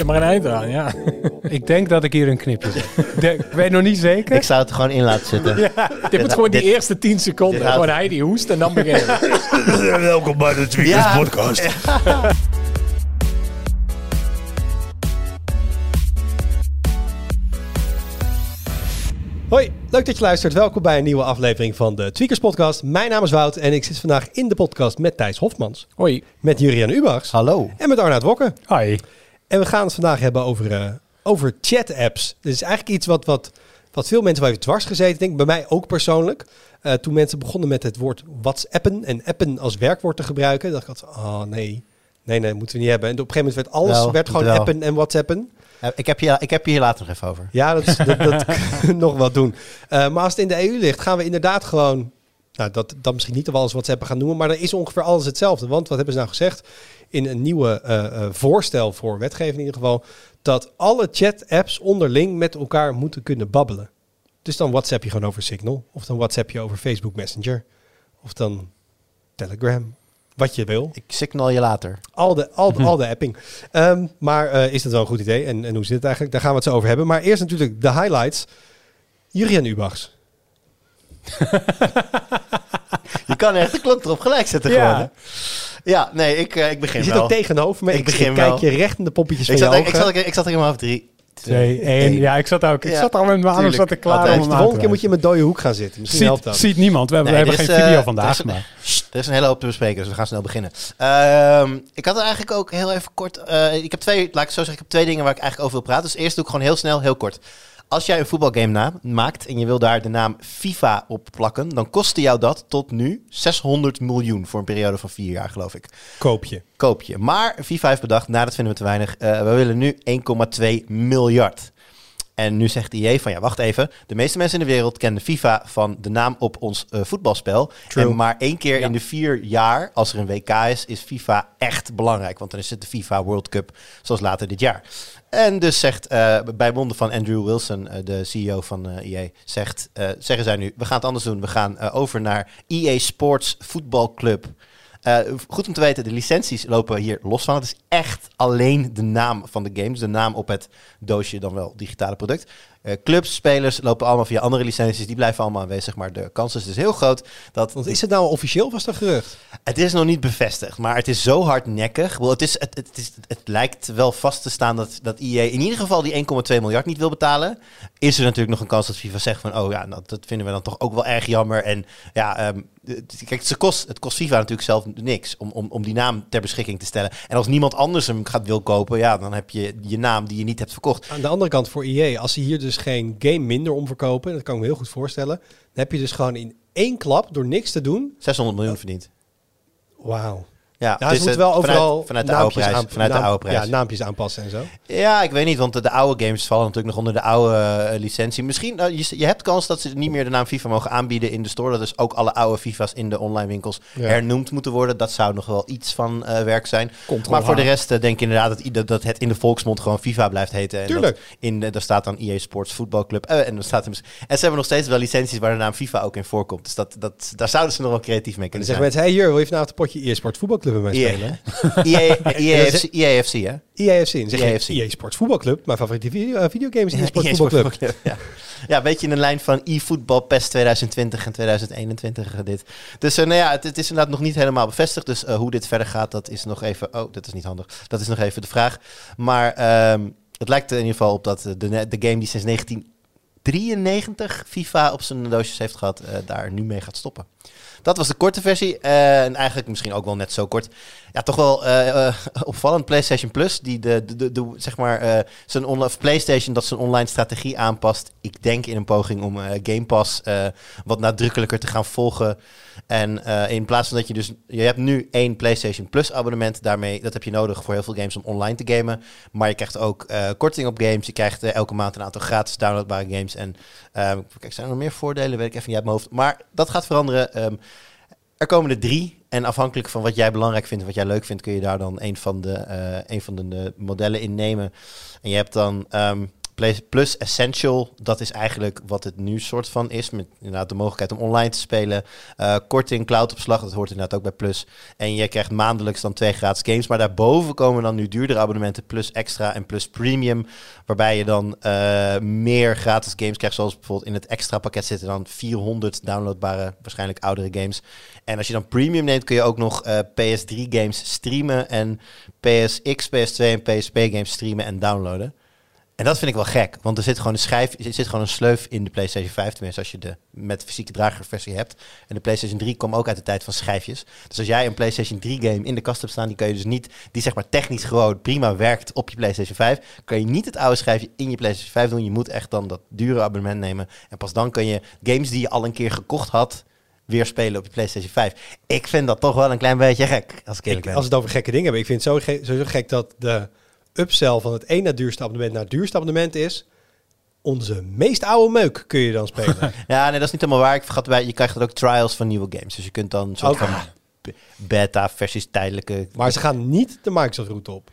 Er maar een eind aan, ja. Ik denk dat ik hier een knipje zet. De- ik weet nog niet zeker. Ik zou het er gewoon in laten zitten. ja dit moet gewoon die eerste 10 seconden. houdt- Gewoon hij die hoest en dan beginnen. Welkom bij de Tweakers Ja. podcast. Hoi, leuk dat je luistert. Welkom bij een nieuwe aflevering van de Tweakers Podcast. Mijn naam is Wout en ik zit vandaag in de podcast met Thijs Hofmans, Hoi. met Jurian Ubachs Hallo. en met Arnoud Wokke. Hoi. En we gaan het vandaag hebben over, eh, over chat-apps. Dit is eigenlijk iets wat, wat, wat veel mensen wel heeft dwars gezeten. Denk ik, bij mij ook persoonlijk. Eh, toen mensen begonnen met het woord WhatsAppen en appen als werkwoord te gebruiken, dacht ik altijd, oh nee, nee, nee, moeten we niet hebben. En op een gegeven moment werd alles Wel, werd gewoon wel. appen en WhatsAppen. Ik, heb je, ik heb je hier later nog even over. Ja, dat, is, dat, dat nog wat doen. Eh, maar als het in de EU ligt, gaan we inderdaad gewoon... Nou, dat, dat misschien niet alles wat ze hebben gaan noemen, maar er is ongeveer alles hetzelfde. Want wat hebben ze nou gezegd in een nieuwe eh, eh, voorstel voor wetgeving in ieder geval, dat alle chat-apps onderling met elkaar moeten kunnen babbelen. Dus dan WhatsApp je gewoon over Signal, of dan WhatsApp je over Facebook Messenger, of dan Telegram, wat je wil. Ik signal je later. Al de, al, al de apping. Ehm, maar eh, is dat wel een goed idee? En, en hoe zit het eigenlijk? Daar gaan we het zo over hebben. Maar eerst natuurlijk de highlights. Jurien Ubachs. Je kan echt de klok erop gelijk zetten Ja. gewoon. hè? Ja, nee, ik, eh, ik begin Je zit wel. ook tegenover me. Ik Ik, begin kijk wel. je recht in de poppetjes ik, van zat, je ik, zat, ik zat er helemaal af. Drie, Twee, één. Ja, ik zat ook. Ik Ja, zat al met mijn arm tuurlijk. zat ik klaar Altijd. om hem de volgende keer moet je in mijn dode hoek gaan zitten. Misschien helpt Ziet, dat. ziet niemand. We hebben, Nee, we hebben geen is, video eh, vandaag. er is- maar. Er is een hele hoop te bespreken, dus we gaan snel beginnen. Ehm, ik had er eigenlijk ook heel even kort... eh, ik heb twee, laat ik het zo zeggen, ik heb twee dingen waar ik eigenlijk over wil praten. Dus eerst doe ik gewoon heel snel, heel kort. Als jij een voetbalgame maakt en je wil daar de naam FIFA op plakken, dan kostte jou dat tot nu 600 miljoen voor een periode van vier jaar, geloof ik. Koop je. Koop je. Maar FIFA heeft bedacht, nou dat vinden we te weinig, eh, we willen nu 1,2 miljard. En nu zegt EA van ja, wacht even. De meeste mensen in de wereld kennen FIFA van de naam op ons eh, voetbalspel. True. En maar één keer Ja. in de vier jaar, als er een WK is, is FIFA echt belangrijk. Want dan is het de FIFA World Cup, zoals later dit jaar. En dus zegt eh, bij monden van Andrew Wilson, eh, de CEO van eh EA, zegt, zeggen zij nu: we gaan het anders doen. We gaan over naar EA Sports Voetbalclub. Goed om te weten, de licenties lopen hier los van. Het is echt alleen de naam van de game. Dus de naam op het doosje, dan wel digitale product. Eh, clubs, spelers lopen allemaal via andere licenties. Die blijven allemaal aanwezig. Maar de kans is dus heel groot dat... Want is het nou officieel of was dat gerucht? Het is nog niet bevestigd, maar het is zo hardnekkig. Wel, het, is, het, het, is, het lijkt wel vast te staan dat, dat EA in ieder geval die 1,2 miljard niet wil betalen. Is er natuurlijk nog een kans dat FIFA zegt van, oh ja, nou, dat vinden we dan toch ook wel erg jammer. En ja, ehm, kijk, het kost, het kost FIFA natuurlijk zelf niks om, om, om die naam ter beschikking te stellen. En als niemand anders hem gaat wil kopen, ja, dan heb je je naam die je niet hebt verkocht. Aan de andere kant voor EA, als ze hier dus geen game minder omverkopen, dat kan ik me heel goed voorstellen, dan heb je dus gewoon in één klap, door niks te doen, 600 miljoen verdiend. wauw. Ja, Ja, dus ze moeten wel overal vanuit, vanuit de oude prijs. aan- vanuit de oude prijs. Ja, naampjes aanpassen en zo. Ja, ik weet niet, want de, de oude games vallen natuurlijk nog onder de oude eh, licentie. Misschien, nou, je, je hebt kans dat ze niet meer de naam FIFA mogen aanbieden in de store. Dat dus ook alle oude FIFA's in de online winkels Ja. hernoemd moeten worden. Dat zou nog wel iets van eh, werk zijn. Control maar voor de rest eh, denk ik inderdaad dat, dat het in de volksmond gewoon FIFA blijft heten. En Tuurlijk. Dat in, daar staat dan EA Sports Voetbalclub. En, dan staat er, en ze hebben nog steeds wel licenties waar de naam FIFA ook in voorkomt. Dus dat, dat, daar zouden ze nog wel creatief mee En dan kunnen zeggen zijn. mensen, hey hier, wil je vanavond een potje e-sport voetbalclub mij EA, spelen? EA, En EA, dan FC, EAFC, hè? EAFC. Dan zeg je. EA Sports Voetbalclub. Mijn favoriete video, eh, videogame is EA Sports Voetbalclub. Voetbalclub, Ja. ja, een beetje in de lijn van e-voetbal PES 2020 en 2021 eh, dit. Dus eh, nou ja, het, het is inderdaad nog niet helemaal bevestigd. Dus hoe dit verder gaat, dat is nog even... Oh, dat is niet handig. Dat is nog even de vraag. Maar ehm, het lijkt er in ieder geval op dat de, de game die sinds 1993 FIFA op zijn doosjes heeft gehad, eh, daar nu mee gaat stoppen. Dat was de korte versie. eh, en eigenlijk misschien ook wel net zo kort. Ja, toch wel eh, eh, opvallend. PlayStation Plus, die de, de, de, zeg maar, zijn online, PlayStation dat zijn online strategie aanpast. Ik denk in een poging om Game Pass wat nadrukkelijker te gaan volgen. En in plaats van dat je dus, je hebt nu één PlayStation Plus abonnement. Daarmee, dat heb je nodig voor heel veel games om online te gamen. Maar je krijgt ook korting op games. Je krijgt elke maand een aantal gratis downloadbare games. En kijk, zijn er nog meer voordelen? Weet ik even niet uit mijn hoofd. Maar dat gaat veranderen. Ehm, er komen er drie. En afhankelijk van wat jij belangrijk vindt wat jij leuk vindt, kun je daar dan een van de, eh, een van de, de modellen in nemen. En je hebt dan ehm, Plus Essential, dat is eigenlijk wat het nu soort van is. Met inderdaad de mogelijkheid om online te spelen. Eh, korting, cloudopslag, dat hoort inderdaad ook bij Plus. En je krijgt maandelijks dan twee gratis games. Maar daarboven komen dan nu duurdere abonnementen. Plus Extra en Plus Premium. Waarbij je dan eh, meer gratis games krijgt. Zoals bijvoorbeeld in het extra pakket zitten dan 400 downloadbare, waarschijnlijk oudere games. En als je dan Premium neemt, kun je ook nog eh, PS3 games streamen. En PSX, PS2 en PSP games streamen en downloaden. En dat vind ik wel gek, want er zit gewoon een schijf, er zit gewoon een sleuf in de PlayStation 5, tenminste als je de met fysieke dragerversie hebt. En de PlayStation 3 komt ook uit de tijd van schijfjes. Dus als jij een PlayStation 3 game in de kast hebt staan, die kun je dus niet, die zeg maar technisch gewoon prima werkt op je PlayStation 5, kan je niet het oude schijfje in je PlayStation 5 doen. Je moet echt dan dat dure abonnement nemen. En pas dan kun je games die je al een keer gekocht had, weer spelen op je PlayStation 5. Ik vind dat toch wel een klein beetje gek, als ik eerlijk Ik, ben. als het over gekke dingen hebben, ik vind het zo, ge- gek dat de upsell van het ene duurste abonnement naar het duurste abonnement is. Onze meest oude meuk kun je dan spelen. Ja, nee, dat is niet helemaal waar. Ik vergat bij, je krijgt er ook trials van nieuwe games. Dus je kunt dan soort van b- beta-versies tijdelijke... maar ze gaan niet de Microsoft route op.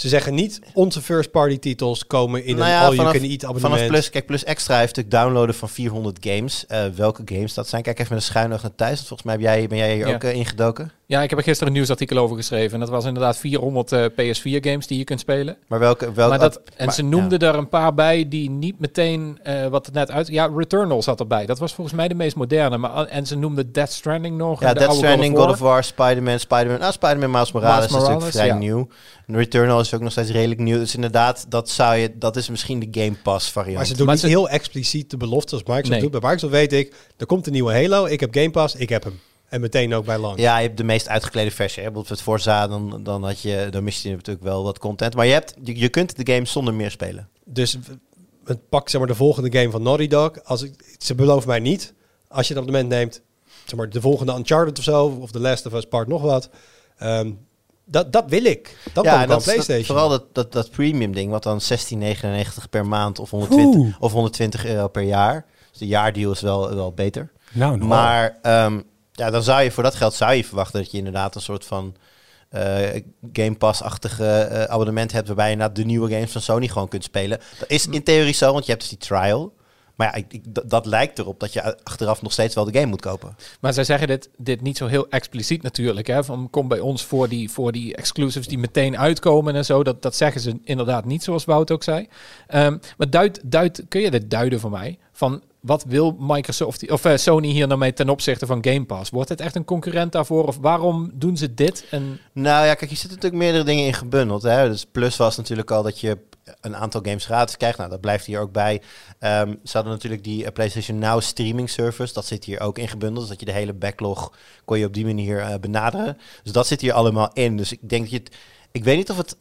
Ze zeggen niet onze first party titels komen in Nou een all you vanaf- can eat abonnement. Vanaf Plus, kijk, Plus Extra heeft natuurlijk downloaden van 400 games. Eh, welke games dat zijn? Kijk even met een schuin oog naar thuis. want Volgens mij heb jij, ben jij hier Ja. ook eh, ingedoken. Ja, ik heb er gisteren een nieuwsartikel over geschreven. En dat was inderdaad 400 eh, PS4-games die je kunt spelen. Maar welke... welke maar dat, en maar- ze noemden er een paar bij die niet meteen, eh, wat het net uit... Ja, Returnal zat erbij. Dat was volgens mij de meest moderne. Maar, en ze noemden Death Stranding nog. Ja, en de Death Stranding, God of War, Spider-Man, Spider-Man... Nou, Spider-Man Miles Morales, Miles is natuurlijk Morales, vrij ja. nieuw. En Returnal is ook nog steeds redelijk nieuw. Dus inderdaad, dat, zou je, dat is misschien de Game Pass variant. Maar ze doen Maar niet ze- heel expliciet de belofte als Microsoft Nee. doet. Bij Microsoft weet ik, er komt een nieuwe Halo. Ik heb Game Pass, ik heb hem. En meteen ook bij launch. Ja, je hebt de meest uitgeklede versie. Hè. Bijvoorbeeld het Forza, dan, dan, had je, dan mis je natuurlijk wel wat content. Maar je, hebt, je, je kunt de game zonder meer spelen. Dus het pak zeg maar de volgende game van Naughty Dog. Als ik, ze beloven mij niet, als je het abonnement neemt, zeg maar de volgende Uncharted of zo, of The Last of Us Part nog wat. Ehm, dat, dat wil ik. Dat ja, dat, PlayStation. vooral dat, dat, dat premium ding, wat dan 16,99 per maand of 120, Oeh. of 120 euro per jaar. Dus de jaardeal is wel, wel beter. Nou, nou. Maar ehm, ja, dan zou je voor dat geld zou je verwachten dat je inderdaad een soort van eh, Game Pass-achtige eh, abonnement hebt, waarbij je inderdaad de nieuwe games van Sony gewoon kunt spelen. Dat is in theorie zo, want je hebt dus die trial. Maar ja, ik, ik- dat- dat lijkt erop dat je achteraf nog steeds wel de game moet kopen. Maar zij zeggen dit, dit niet zo heel expliciet natuurlijk. Hè? Van kom bij ons voor die, voor die exclusives die meteen uitkomen en zo. Dat, dat zeggen ze inderdaad niet, zoals Wout ook zei. Ehm, maar duid, duid, kun je dit duiden voor mij? Van wat wil Microsoft of eh, Sony hier nou mee ten opzichte van Game Pass? Wordt het echt een concurrent daarvoor? Of waarom doen ze dit? En Nou ja, kijk, je zit natuurlijk meerdere dingen in gebundeld. Hè? Dus plus was natuurlijk al dat je een aantal games gratis krijgt. Nou, dat blijft hier ook bij. Ehm ze hadden natuurlijk die eh, PlayStation Now streaming service. Dat zit hier ook in gebundeld. Dus dat je de hele backlog kon je op die manier eh, benaderen. Dus dat zit hier allemaal in. Dus ik denk dat je. Ik weet niet of het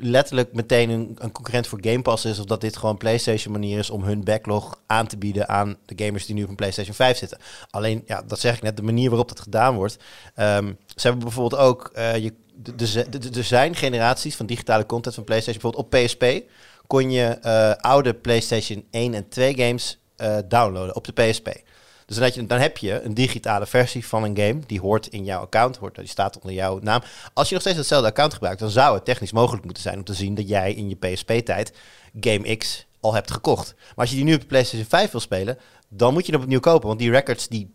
letterlijk meteen een, een concurrent voor Game Pass is... of dat dit gewoon PlayStation manier is om hun backlog aan te bieden... aan de gamers die nu op een PlayStation 5 zitten. Alleen, ja, dat zeg ik net, de manier waarop dat gedaan wordt... Ehm, ze hebben bijvoorbeeld ook... eh, je, er zijn generaties van digitale content van PlayStation. Bijvoorbeeld op PSP kon je eh, oude PlayStation 1 en 2 games eh, downloaden op de PSP. Dus dan, je, dan heb je een digitale versie van een game. Die hoort in jouw account, hoort, die staat onder jouw naam. Als je nog steeds hetzelfde account gebruikt, dan zou het technisch mogelijk moeten zijn om te zien dat jij in je PSP-tijd Game X al hebt gekocht. Maar als je die nu op de PlayStation 5 wil spelen, dan moet je hem opnieuw kopen. Want die records die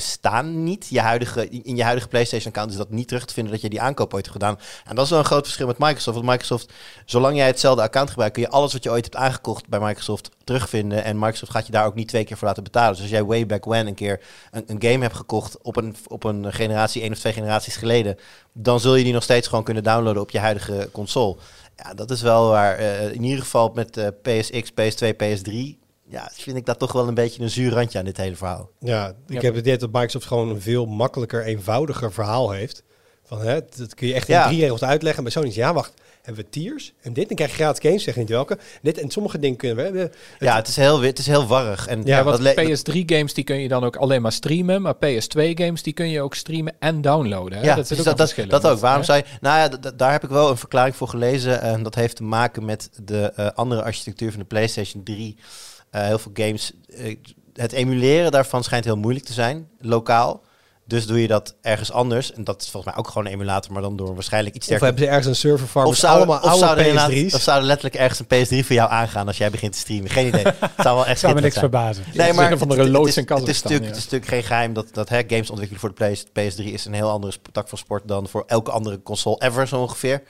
bestaan niet. Je huidige, in je huidige PlayStation-account is dat niet terug te vinden dat je die aankoop ooit hebt gedaan. En dat is wel een groot verschil met Microsoft. Want Microsoft, zolang jij hetzelfde account gebruikt, kun je alles wat je ooit hebt aangekocht bij Microsoft terugvinden. En Microsoft gaat je daar ook niet twee keer voor laten betalen. Dus als jij way back when een keer een, een game hebt gekocht op een, op een generatie, één of twee generaties geleden, dan zul je die nog steeds gewoon kunnen downloaden op je huidige console. Ja, dat is wel waar. eh, in ieder geval met eh, PSX, PS2, PS3. Ja, vind ik dat toch wel een beetje een zuur randje aan dit hele verhaal. Ja, ik Ja. heb het idee dat Microsoft gewoon een veel makkelijker, eenvoudiger verhaal heeft. Van, hè, dat kun je echt in Ja. drie regels uitleggen. Bij Sony is ja, wacht, hebben we tiers en dit, dan krijg je gratis games, zeg niet welke. Dit en sommige dingen kunnen we hebben. Ja, het is heel, het is heel warrig. En Ja, want le- PS3-games die kun je dan ook alleen maar streamen. Maar PS2-games die kun je ook streamen en downloaden. Hè? Ja, dat zit dus ook dat, een dat, dat ook. Waarom zei je... Nou ja, daar heb ik wel een verklaring voor gelezen. En dat heeft te maken met de eh, andere architectuur van de PlayStation 3. Eh, heel veel games... eh, het emuleren daarvan schijnt heel moeilijk te zijn, lokaal. Dus doe je dat ergens anders. En dat is volgens mij ook gewoon een emulator, maar dan door waarschijnlijk iets Of sterker. hebben ze ergens een server farm Of zou, allemaal of, oude inderdaad- PS3's? of zou er letterlijk ergens een PS3 voor jou aangaan als jij begint te streamen? Geen idee. Het zou wel echt Zou me niks zijn. verbazen. Nee, maar of het- is- in het is, natuurlijk, ja. het is natuurlijk geen geheim dat, dat hè, games ontwikkelen voor de PS, PS3 is een heel andere tak van sport dan voor elke andere console ever zo ongeveer.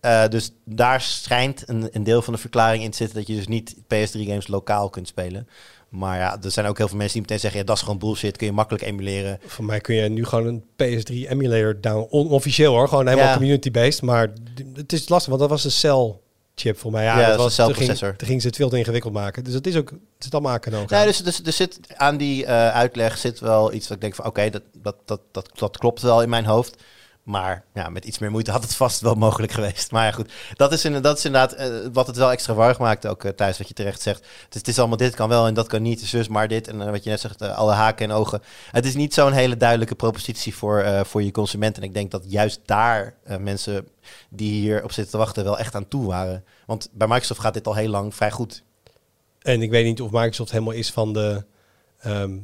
Eh, dus daar schijnt een, een deel van de verklaring in te zitten dat je dus niet PS3 games lokaal kunt spelen. Maar ja, er zijn ook heel veel mensen die meteen zeggen, ja, dat is gewoon bullshit, kun je makkelijk emuleren. Voor mij kun je nu gewoon een PS3 emulator down, onofficieel hoor, gewoon helemaal Ja. community-based. Maar het is lastig, want dat was een cell chip voor mij. Ja, Ja, dat dat is een celprocessor. Toen ging ze het veel te ingewikkeld maken. Dus het is ook, het zit allemaal aan kanoon. Nee, dus, dus er zit aan die eh, uitleg zit wel iets dat ik denk van oké, dat, dat, dat, dat, dat klopt wel in mijn hoofd. Maar ja, met iets meer moeite had het vast wel mogelijk geweest. Maar ja, goed. Dat is, dat is inderdaad eh, wat het wel extra warrig maakt ook eh, thuis, wat je terecht zegt. Het is allemaal dit kan wel en dat kan niet. Dus maar dit. En eh, wat je net zegt, alle haken en ogen. Het is niet zo'n hele duidelijke propositie voor, voor je consument. En ik denk dat juist daar mensen die hier op zitten te wachten wel echt aan toe waren. Want bij Microsoft gaat dit al heel lang vrij goed. En ik weet niet of Microsoft helemaal is van de ehm,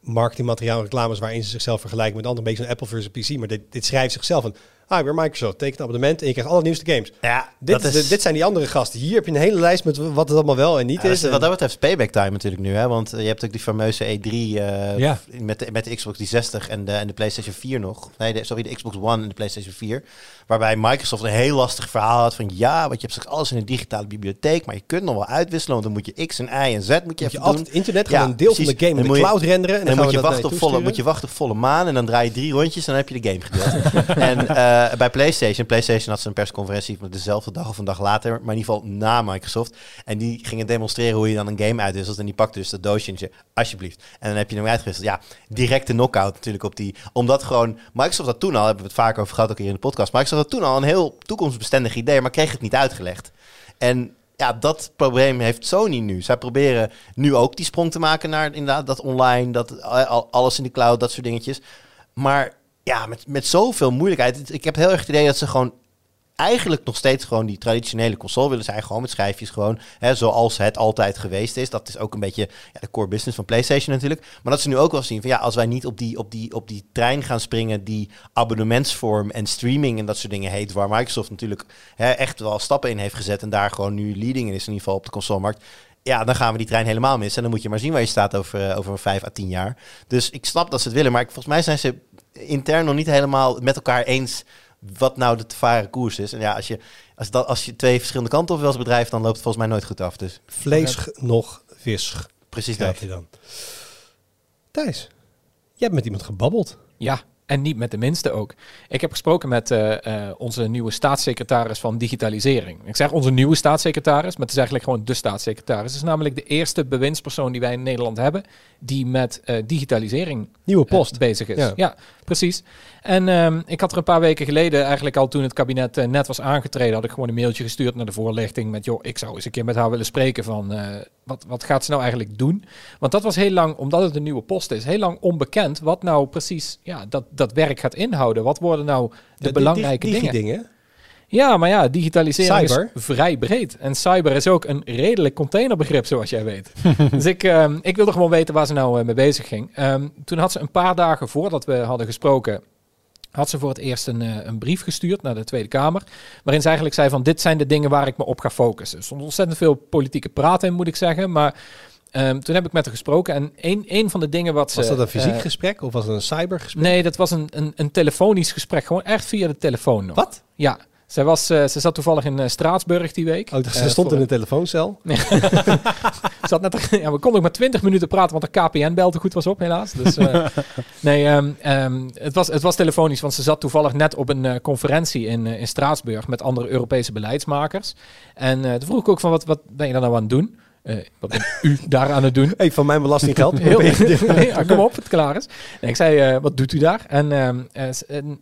marketingmateriaal reclames waarin ze zichzelf vergelijken met anderen. Een beetje zo'n Apple versus PC. Maar dit, dit schrijft zichzelf ah, ik ben Microsoft, teken een abonnement en je krijgt alle nieuwste games. Ja, Dit, is, de- dit zijn die andere gasten. Hier heb je een hele lijst met wat het allemaal wel en niet Ja, is. En- wat dat betreft payback time natuurlijk nu. Hè? Want eh, je hebt ook die fameuze E3 eh, Ja. met, de, met de Xbox 360 en de, en de PlayStation 4 nog. Nee, de, sorry, de Xbox One en de PlayStation 4. Waarbij Microsoft een heel lastig verhaal had van... ja, want je hebt straks alles in een digitale bibliotheek... maar je kunt nog wel uitwisselen... want dan moet je X en Y en Z moet je moet je even doen. internet, Ja, gewoon een deel precies. van de game in de je- cloud renderen. En dan, moet je, wachten op volle, moet je wachten op volle maan en dan draai je drie rondjes en dan heb je de game gedeeld. en eh, bij PlayStation, PlayStation had ze een persconferentie dezelfde dag of een dag later, maar in ieder geval na Microsoft. En die gingen demonstreren hoe je dan een game uitwisselt en die pakte dus dat doosje alsjeblieft. En dan heb je hem uitgewisseld. Ja, directe knockout natuurlijk op die, omdat gewoon, Microsoft had toen al, hebben we het vaker over gehad ook hier in de podcast, Microsoft had toen al een heel toekomstbestendig idee, maar kreeg het niet uitgelegd. En ja, dat probleem heeft Sony nu. Zij proberen nu ook die sprong te maken naar inderdaad dat online, dat al- alles in de cloud, dat soort dingetjes. Maar ja, met, met zoveel moeilijkheid. Ik heb heel erg het idee dat ze gewoon eigenlijk nog steeds gewoon die traditionele console willen zijn. Gewoon met schijfjes, gewoon hè, zoals het altijd geweest is. Dat is ook een beetje ja, de core business van PlayStation natuurlijk. Maar dat ze nu ook wel zien van ja, als wij niet op die, op die, op die trein gaan springen die abonnementsvorm en streaming en dat soort dingen heet, waar Microsoft natuurlijk hè, echt wel stappen in heeft gezet en daar gewoon nu leading in is in ieder geval op de consolemarkt. Ja, dan gaan we die trein helemaal missen. En dan moet je maar zien waar je staat over, eh, over vijf à tien jaar. Dus ik snap dat ze het willen. Maar ik, volgens mij zijn ze intern nog niet helemaal met elkaar eens wat nou de te varen koers is. En ja, als je, als, dat, als je twee verschillende kanten op wil als bedrijf, dan loopt het volgens mij nooit goed af. Dus Vlees nog vis. precies dat. hij dan. Thijs, jij hebt met iemand gebabbeld. Ja, en niet met de minste ook. Ik heb gesproken met eh, eh, onze nieuwe staatssecretaris van digitalisering. Ik zeg onze nieuwe staatssecretaris, maar het is eigenlijk gewoon de staatssecretaris. Het is namelijk de eerste bewindspersoon die wij in Nederland hebben die met eh, digitalisering Nieuwe post. bezig is. Ja. Ja, precies. En ehm, ik had er een paar weken geleden, eigenlijk al toen het kabinet net was aangetreden, had ik gewoon een mailtje gestuurd naar de voorlichting met, joh, ik zou eens een keer met haar willen spreken van, wat, wat gaat ze nou eigenlijk doen? Want dat was heel lang, omdat het een nieuwe post is, heel lang onbekend wat nou precies ja, dat, dat werk gaat inhouden. Wat worden nou de belangrijke dingen? dingen. Ja, maar ja, digitalisering Cyber. is vrij breed. En cyber is ook een redelijk containerbegrip, zoals jij weet. dus ik, ehm, ik wilde gewoon weten waar ze nou eh, mee bezig ging. Ehm, toen had ze een paar dagen voordat we hadden gesproken... had ze voor het eerst een, eh, een brief gestuurd naar de Tweede Kamer... waarin ze eigenlijk zei van... dit zijn de dingen waar ik me op ga focussen. Er stond ontzettend veel politieke praat in, moet ik zeggen. Maar ehm, toen heb ik met haar gesproken. En een, een van de dingen wat ze... Was dat een fysiek eh, gesprek of was het een cybergesprek? Nee, dat was een, een, een telefonisch gesprek. Gewoon echt via de telefoon nog. Wat? Ja. Zij, was, eh, ze zat toevallig in eh, Straatsburg die week. Oh, ze stond in een telefooncel. Net, ja, we konden nog maar 20 minuten praten, want de KPN-bel te goed was op, helaas. Dus, nee, ehm, ehm, het, was, het was telefonisch, want ze zat toevallig net op een conferentie in, in Straatsburg met andere Europese beleidsmakers. En toen vroeg ik ook van, wat, wat ben je daar nou aan het doen? Eh, wat bent u daar aan het doen? Hey, van mijn belastinggeld. Heel, kom op, het klaar is. En ik zei, eh, wat doet u daar? En ehm, eh, en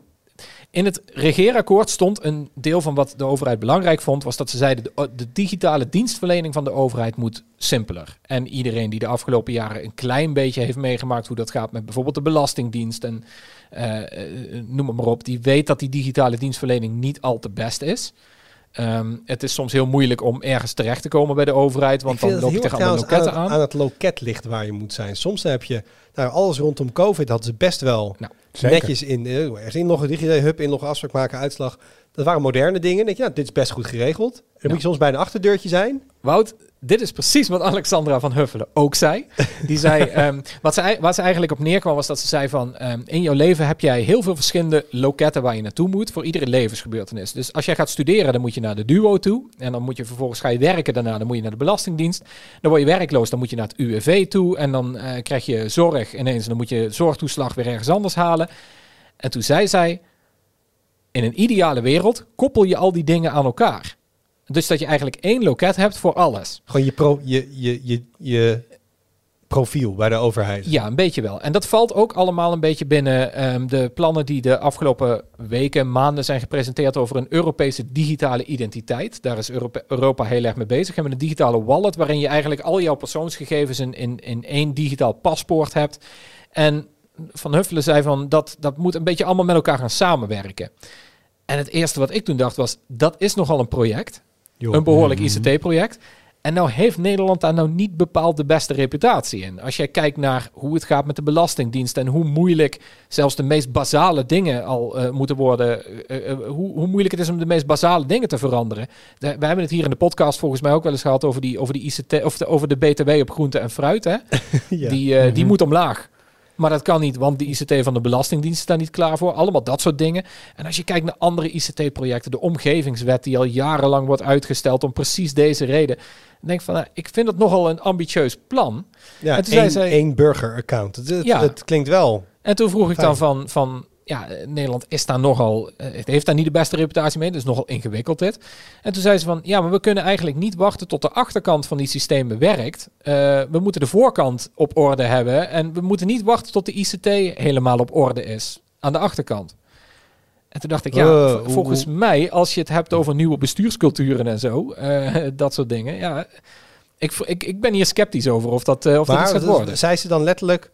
in het regeerakkoord stond een deel van wat de overheid belangrijk vond, was dat ze zeiden, de, de digitale dienstverlening van de overheid moet simpeler. En iedereen die de afgelopen jaren een klein beetje heeft meegemaakt hoe dat gaat met bijvoorbeeld de Belastingdienst en noem het maar op, die weet dat die digitale dienstverlening niet al te best is. Ehm, het is soms heel moeilijk om ergens terecht te komen bij de overheid, want dan loop je tegen allemaal loketten aan, aan. het, aan het loket ligt waar je moet zijn. Soms heb je, nou, alles rondom COVID hadden ze best wel Nou, netjes in, eh, ergens inloggen, digitale hub, inloggen, afspraak maken, uitslag. Dat waren moderne dingen. Dan denk je, nou, dit is best goed geregeld. Dan Ja. moet je soms bij een achterdeurtje zijn. Wout, dit is precies wat Alexandra van Huffelen ook zei. Die zei, ehm, wat, ze, waar ze eigenlijk op neerkwam was dat ze zei van... ehm, in jouw leven heb jij heel veel verschillende loketten waar je naartoe moet... voor iedere levensgebeurtenis. Dus als jij gaat studeren, dan moet je naar de DUO toe. En dan moet je vervolgens ga je werken daarna, dan moet je naar de Belastingdienst. Dan word je werkloos, dan moet je naar het UWV toe. En dan eh, krijg je zorg ineens. En dan moet je zorgtoeslag weer ergens anders halen. En toen zei zij... In een ideale wereld koppel je al die dingen aan elkaar. Dus dat je eigenlijk één loket hebt voor alles. Gewoon je, pro, je, je, je, je profiel bij de overheid. Ja, een beetje wel. En dat valt ook allemaal een beetje binnen ehm, de plannen die de afgelopen weken, maanden zijn gepresenteerd over een Europese digitale identiteit. Daar is Europa, Europa heel erg mee bezig. We hebben een digitale wallet waarin je eigenlijk al jouw persoonsgegevens in, in, in één digitaal paspoort hebt. En Van Huffelen zei van dat, dat moet een beetje allemaal met elkaar gaan samenwerken. En het eerste wat ik toen dacht was, dat is nogal een project. Een behoorlijk ICT-project. En nou heeft Nederland daar nou niet bepaald de beste reputatie in. Als jij kijkt naar hoe het gaat met de Belastingdienst en hoe moeilijk zelfs de meest basale dingen al eh, moeten worden, eh, eh, hoe, hoe moeilijk het is om de meest basale dingen te veranderen. De- we hebben het hier in de podcast volgens mij ook wel eens gehad over die, over die ICT, of de, over de BTW op groente en fruit. Hè? Ja. Die, die Mhm. moet omlaag. Maar dat kan niet, want de ICT van de Belastingdienst is daar niet klaar voor. Allemaal dat soort dingen. En als je kijkt naar andere ICT-projecten, de omgevingswet die al jarenlang wordt uitgesteld om precies deze reden. Dan denk ik van, nou, ik vind het nogal een ambitieus plan. Ja, En toen zei één, zij- één burger-account. Het, Ja. het klinkt wel. En toen vroeg ik dan van, van ja, eh, Nederland is daar nogal, eh, het heeft daar niet de beste reputatie mee, dus nogal ingewikkeld dit. En toen zei ze van, ja, maar we kunnen eigenlijk niet wachten tot de achterkant van die systemen werkt. Eh, we moeten de voorkant op orde hebben en we moeten niet wachten tot de ICT helemaal op orde is aan de achterkant. En toen dacht ik, ja, hoe- volgens hoe- mij, als je het hebt over nieuwe bestuursculturen en zo, dat soort dingen, ja, ik, ik, ik ben hier sceptisch over of dat, of dat iets gaat worden. zei ze dan letterlijk...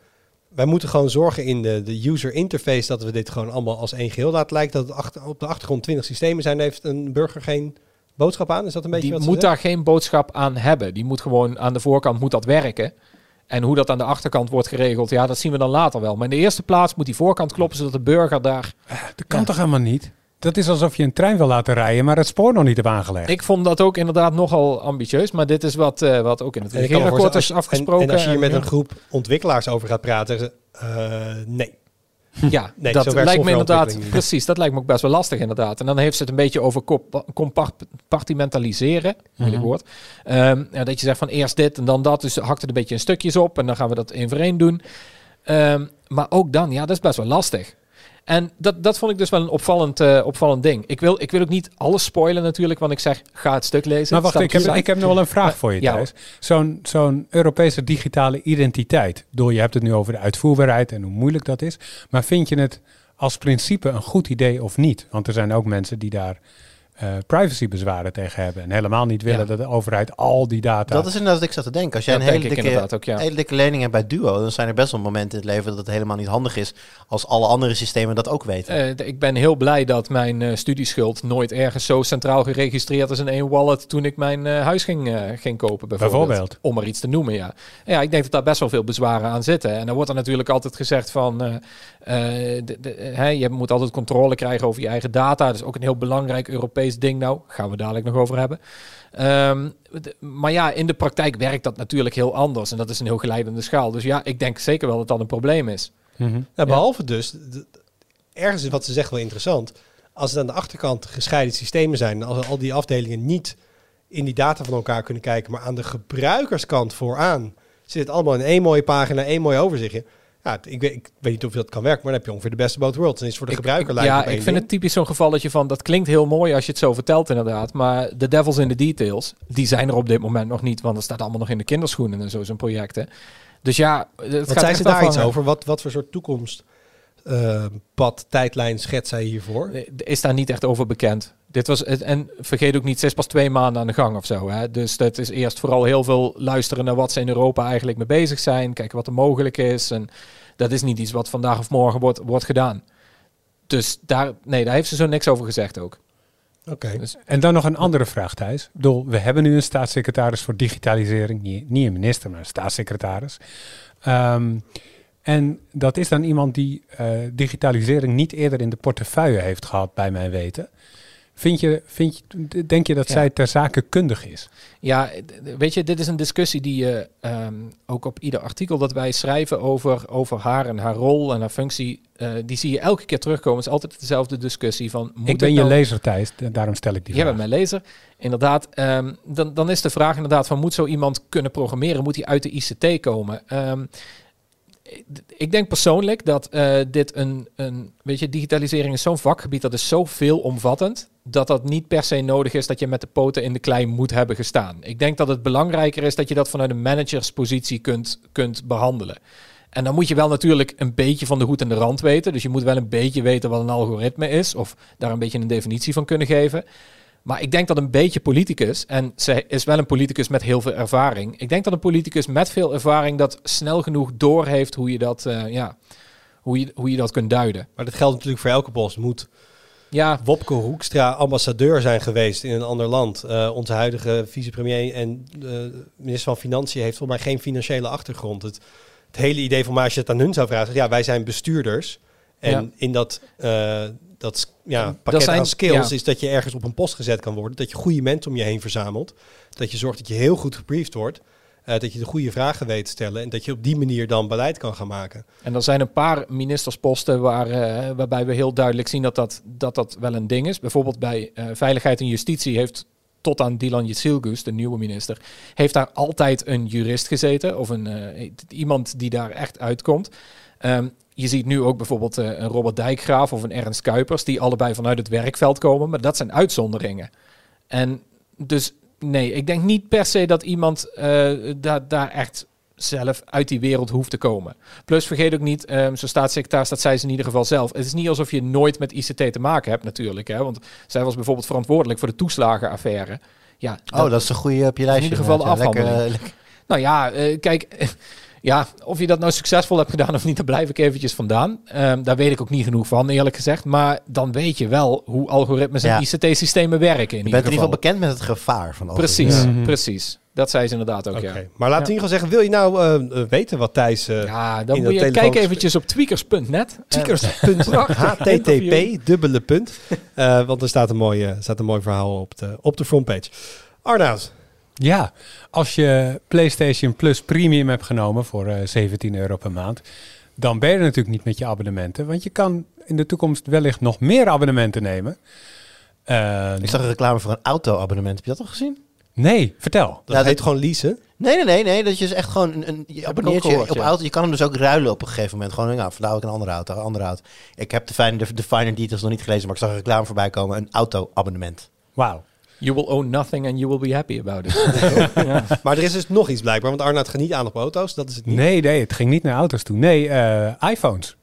Wij moeten gewoon zorgen in de, de user interface dat we dit gewoon allemaal als één geheel laten lijken. Dat het achter, op de achtergrond 20 systemen zijn, heeft een burger geen boodschap aan. Is dat een beetje die wat moet daar geen boodschap aan hebben. Die moet gewoon aan de voorkant moet dat werken. En hoe dat aan de achterkant wordt geregeld, ja, dat zien we dan later wel. Maar in de eerste plaats moet die voorkant kloppen, zodat de burger daar... Dat kan Ja. toch helemaal niet? Dat is alsof je een trein wil laten rijden, maar het spoor nog niet hebt aangelegd. Ik vond dat ook inderdaad nogal ambitieus, maar dit is wat, eh, wat ook in het regeerakkoord is en- afgesproken. En, als je hier met een groep ontwikkelaars over gaat praten, zeggen ze... eh, nee. Ja, Nee, dat lijkt me inderdaad, precies, dat lijkt me ook best wel lastig inderdaad. En dan heeft ze het een beetje over compa- compartimentaliseren, moeilijk woord. Ehm, ja, dat je zegt van eerst dit en dan dat, dus hakt het een beetje in stukjes op en dan gaan we dat één voor één doen. Ehm, maar ook dan, ja, dat is best wel lastig. En dat, dat vond ik dus wel een opvallend, eh, opvallend ding. Ik wil, ik wil ook niet alles spoilen natuurlijk, want ik zeg, ga het stuk lezen. Maar wacht, ik heb, ik heb nog wel een vraag voor je, Ja, Thijs. Zo'n zo'n Europese digitale identiteit. Bedoel, je hebt het nu over de uitvoerbaarheid en hoe moeilijk dat is. Maar vind je het als principe een goed idee of niet? Want er zijn ook mensen die daar eh, privacybezwaren tegen hebben. En helemaal niet willen Ja. dat de overheid al die data... Dat is inderdaad wat ik zat te denken. Als jij Dat een hele ik dikke, ook, ja. hele dikke lening hebt bij Duo, dan zijn er best wel momenten in het leven dat het helemaal niet handig is als alle andere systemen dat ook weten. Eh, ik ben heel blij dat mijn eh, studieschuld nooit ergens zo centraal geregistreerd is in één wallet toen ik mijn eh, huis ging, eh, ging kopen bijvoorbeeld. Bijvoorbeeld. Om er iets te noemen, ja. Ja, ik denk dat daar best wel veel bezwaren aan zitten. En dan wordt er natuurlijk altijd gezegd van, eh, eh, de- de- hè, je moet altijd controle krijgen over je eigen data. Dat is ook een heel belangrijk Europees ding nou. Gaan we dadelijk nog over hebben. Ehm, maar ja, in de praktijk werkt dat natuurlijk heel anders. En dat is een heel geleidende schaal. Dus ja, ik denk zeker wel dat dat een probleem is. Nou, behalve dus, ergens is wat ze zegt wel interessant. Als het aan de achterkant gescheiden systemen zijn, en als al die afdelingen niet in die data van elkaar kunnen kijken, maar aan de gebruikerskant vooraan zit het allemaal in één mooie pagina, één mooi overzichtje. Ja, ik weet, ik weet niet of dat kan werken, maar dan heb je ongeveer de beste both worlds. Dan is voor de Ik- gebruiker ik, lijkt Ja, ik vind het typisch zo'n gevalletje van... dat klinkt heel mooi als je het zo vertelt inderdaad... maar de devils in the details, die zijn er op dit moment nog niet... want het staat allemaal nog in de kinderschoenen en zo, zo'n projecten. Dus ja, het Wat echt ze daar iets over? Wat, wat voor soort toekomst, eh, pad, tijdlijn schetst zij hiervoor? Er is daar niet echt over bekend. Dit was het, en vergeet ook niet, ze is pas twee maanden aan de gang of zo. Hè? Dus dat is eerst vooral heel veel luisteren naar wat ze in Europa eigenlijk mee bezig zijn. Kijken wat er mogelijk is. En dat is niet iets wat vandaag of morgen wordt, wordt gedaan. Dus daar, nee, daar heeft ze zo niks over gezegd ook. Oké. Dus En dan nog een andere vraag, Thijs. Ik bedoel, we hebben nu een staatssecretaris voor digitalisering. Niet, niet een minister, maar een staatssecretaris. Ehm, en dat is dan iemand die eh, digitalisering niet eerder in de portefeuille heeft gehad, bij mijn weten. Vind je, vind je, denk je dat Ja. zij ter zake kundig is? Ja, weet je, dit is een discussie die je ehm, ook op ieder artikel dat wij schrijven over, over haar en haar rol en haar functie, eh, die zie je elke keer terugkomen. Het is altijd dezelfde discussie van... Moet ik ben je nou- lezer, Thijs. da- Daarom stel ik die Jij vraag. bent mijn lezer. Inderdaad, ehm, dan, dan is de vraag inderdaad van moet zo iemand kunnen programmeren? Moet hij uit de ICT komen? Ehm, ik denk persoonlijk dat eh, dit een, een, weet je, digitalisering is zo'n vakgebied, dat is zo veelomvattend, dat dat niet per se nodig is dat je met de poten in de klei moet hebben gestaan. Ik denk dat het belangrijker is dat je dat vanuit een managerspositie kunt, kunt behandelen. En dan moet je wel natuurlijk een beetje van de hoed en de rand weten. Dus je moet wel een beetje weten wat een algoritme is, of daar een beetje een definitie van kunnen geven. Maar ik denk dat een beetje politicus, en zij is wel een politicus met heel veel ervaring. Ik denk dat een politicus met veel ervaring dat snel genoeg doorheeft hoe je dat, eh, ja, hoe je, hoe je dat kunt duiden. Maar dat geldt natuurlijk voor elke post. Moet Ja, Wopke Hoekstra ambassadeur zijn geweest in een ander land. Eh, onze huidige vicepremier en eh, minister van Financiën heeft volgens mij geen financiële achtergrond. Het, het hele idee van maar als je het aan hun zou vragen, ja, wij zijn bestuurders. En Ja. in dat, eh, dat ja, pakket zijn- aan skills ja. is dat je ergens op een post gezet kan worden. Dat je goede mensen om je heen verzamelt. Dat je zorgt dat je heel goed gebriefd wordt. Eh, dat je de goede vragen weet te stellen. En dat je op die manier dan beleid kan gaan maken. En er zijn een paar ministersposten waar, eh, waarbij we heel duidelijk zien dat dat, dat dat wel een ding is. Bijvoorbeeld bij eh, Veiligheid en Justitie heeft tot aan Dilan Yesilgus, de nieuwe minister, heeft daar altijd een jurist gezeten of een, iemand die daar echt uitkomt. Ehm, je ziet nu ook bijvoorbeeld een Robert Dijkgraaf of een Ernst Kuipers, die allebei vanuit het werkveld komen, maar dat zijn uitzonderingen. En dus nee, ik denk niet per se dat iemand eh, daar, daar echt zelf uit die wereld hoeft te komen. Plus vergeet ook niet, um, zo staatssecretaris, dat zei ze in ieder geval zelf. Het is niet alsof je nooit met ICT te maken hebt natuurlijk. Hè? Want zij was bijvoorbeeld verantwoordelijk voor de toeslagenaffaire. Ja, Oh, dat is een goede op je lijstje. in ieder geval de lekker, eh, lekker. Nou ja, eh, kijk, ja, of je dat nou succesvol hebt gedaan of niet, daar blijf ik eventjes vandaan. Ehm, daar weet ik ook niet genoeg van, eerlijk gezegd. Maar dan weet je wel hoe algoritmes Ja. en ICT-systemen werken in Je ieder bent in ieder geval. bekend met het gevaar van Precies, Ja. Mhm. precies. Dat zei ze inderdaad ook, Oké. ja. Maar laten we in ieder geval zeggen, wil je nou eh, eh, weten wat Thijs... eh Ja, dan in moet je telefoon- kijken eventjes op tweakers.net. Tweakers.http, dubbele punt. Eh, want er staat een, mooi, staat een mooi verhaal op de, op de frontpage. Arnoud, Ja, als je PlayStation Plus Premium hebt genomen voor eh 17 euro per maand, dan ben je er natuurlijk niet met je abonnementen. Want je kan in de toekomst wellicht nog meer abonnementen nemen. Eh, Ik zag een reclame voor een auto-abonnement. Heb je dat al gezien? nee, vertel. dat Ja, heet dat- gewoon leasen. Nee, nee, nee, nee. Dat je dus echt gewoon een, een je ik abonneert je gehoord, op ja. auto. Je kan hem dus ook ruilen op een gegeven moment. Gewoon, nou, vandaar ook een andere auto, een andere auto. Ik heb de, fine, de, de finer details nog niet gelezen, maar ik zag een reclame voorbij komen. Een auto-abonnement. Wauw. You will own nothing and you will be happy about it. ja. Maar er is dus nog iets blijkbaar, want Arnoud gaat niet aan op auto's. Dat is het niet. Nee, nee, het ging niet naar auto's toe. Nee, eh, iPhones.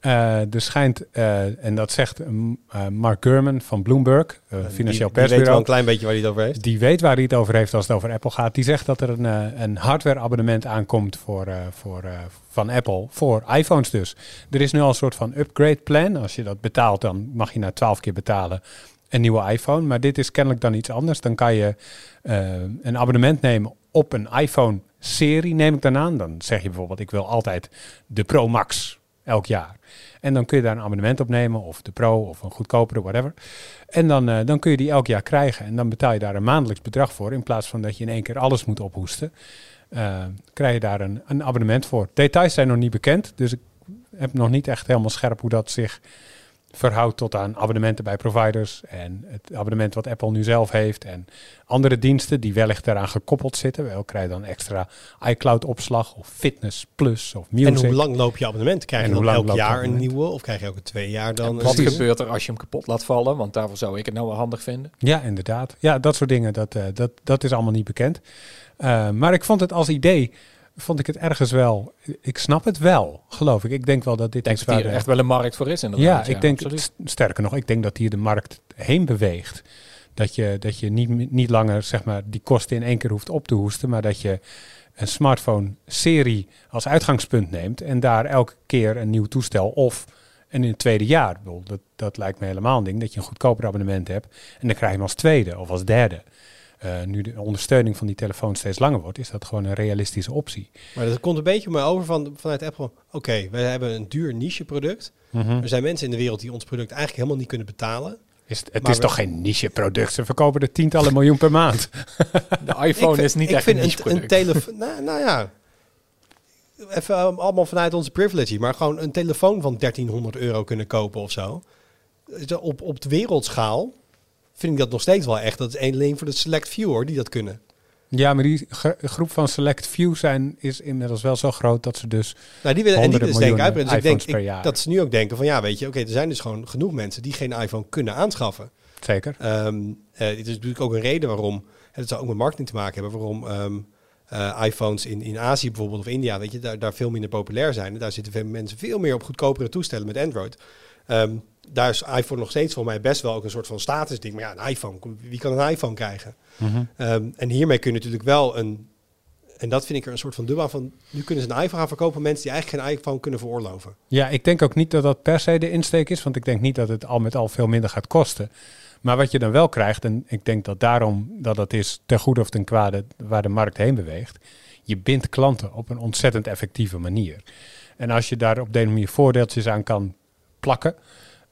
Eh, er schijnt, eh, en dat zegt mm, eh, Mark Gurman van Bloomberg, financieel die weet wel persbureau. een klein beetje waar hij het over heeft. Die weet waar hij het over heeft als het over Apple gaat. Die zegt dat er een, een hardware-abonnement aankomt voor, eh, voor, eh, van Apple. Voor iPhones dus. Er is nu al een soort van upgrade plan. Als je dat betaalt, dan mag je na 12 keer betalen een nieuwe iPhone. Maar dit is kennelijk dan iets anders. Dan kan je eh, een abonnement nemen op een iPhone-serie, neem ik dan aan. Dan zeg je bijvoorbeeld, ik wil altijd de Pro Max elk jaar. En dan kun je daar een abonnement op nemen, of de Pro, of een goedkopere, whatever. En dan, eh, dan kun je die elk jaar krijgen. En dan betaal je daar een maandelijks bedrag voor. In plaats van dat je in één keer alles moet ophoesten. eh, krijg je daar een, een abonnement voor. Details zijn nog niet bekend. Dus ik heb nog niet echt helemaal scherp hoe dat zich verhoudt tot aan abonnementen bij providers. En het abonnement wat Apple nu zelf heeft. En andere diensten die wellicht daaraan gekoppeld zitten. Wel krijg je dan extra iCloud opslag of Fitness Plus of Music. En hoe lang loop je abonnement? Krijg je En dan elk jaar een nieuwe? Of krijg je elke twee jaar dan? Wat gebeurt er als je hem kapot laat vallen? Want daarvoor zou ik het nou wel handig vinden. Ja, inderdaad. Ja, dat soort dingen, dat, eh, dat, dat is allemaal niet bekend. Eh, maar ik vond het als idee, vond ik het ergens wel, ik snap het wel, geloof ik. Ik denk wel dat dit Ik denk iets dat hier waar de- echt wel een markt voor is Ja, inderdaad. ik denk, absoluut. sterker nog, ik denk dat hier de markt heen beweegt. Dat je, dat je niet, niet langer zeg maar, die kosten in één keer hoeft op te hoesten, maar dat je een smartphone-serie als uitgangspunt neemt en daar elke keer een nieuw toestel of En in het tweede jaar, dat, dat lijkt me helemaal een ding, dat je een goedkoper abonnement hebt. En dan krijg je hem als tweede of als derde. Eh, nu de ondersteuning van die telefoon steeds langer wordt, is dat gewoon een realistische optie. Maar dat komt een beetje mij over van, vanuit Apple. Oké, we hebben een duur niche product. Er zijn mensen in de wereld die ons product eigenlijk helemaal niet kunnen betalen. Is, het Maar is we- toch geen niche product? Ze verkopen er tientallen miljoen per maand. De iPhone vind- is niet ik echt vind een niche een, een product. telefoon. nou, nou ja. Even um, allemaal vanuit onze privilege, hier, maar gewoon een telefoon van 1300 euro kunnen kopen of zo. Op, op de wereldschaal vind ik dat nog steeds wel echt. Dat is alleen voor de select few hoor, die dat kunnen. Ja, maar die gro- groep van select few zijn is inmiddels wel zo groot dat ze dus... Nou, die willen en die dus denk uitbreiden. Dus ik denk ik- dat ze nu ook denken van ja, weet je, oké, er zijn dus gewoon genoeg mensen die geen iPhone kunnen aanschaffen. Zeker. Ehm eh, dit is natuurlijk ook een reden waarom, het zou ook met marketing te maken hebben, waarom ehm, eh, iPhones in, in Azië bijvoorbeeld of India, weet je, daar, daar veel minder populair zijn. En daar zitten veel mensen veel meer op goedkopere toestellen met Android. Ehm, daar is iPhone nog steeds voor mij best wel ook een soort van statusding. Maar ja, een iPhone, wie kan een iPhone krijgen? Mhm. Ehm, en hiermee kun je natuurlijk wel een, en dat vind ik er een soort van dubbel van, nu kunnen ze een iPhone gaan verkopen mensen die eigenlijk geen iPhone kunnen veroorloven. Ja, ik denk ook niet dat dat per se de insteek is, want ik denk niet dat het al met al veel minder gaat kosten. Maar wat je dan wel krijgt, en ik denk dat daarom dat dat is ten goede of ten kwade waar de markt heen beweegt, je bindt klanten op een ontzettend effectieve manier. En als je daar op deze manier voordeeltjes aan kan plakken,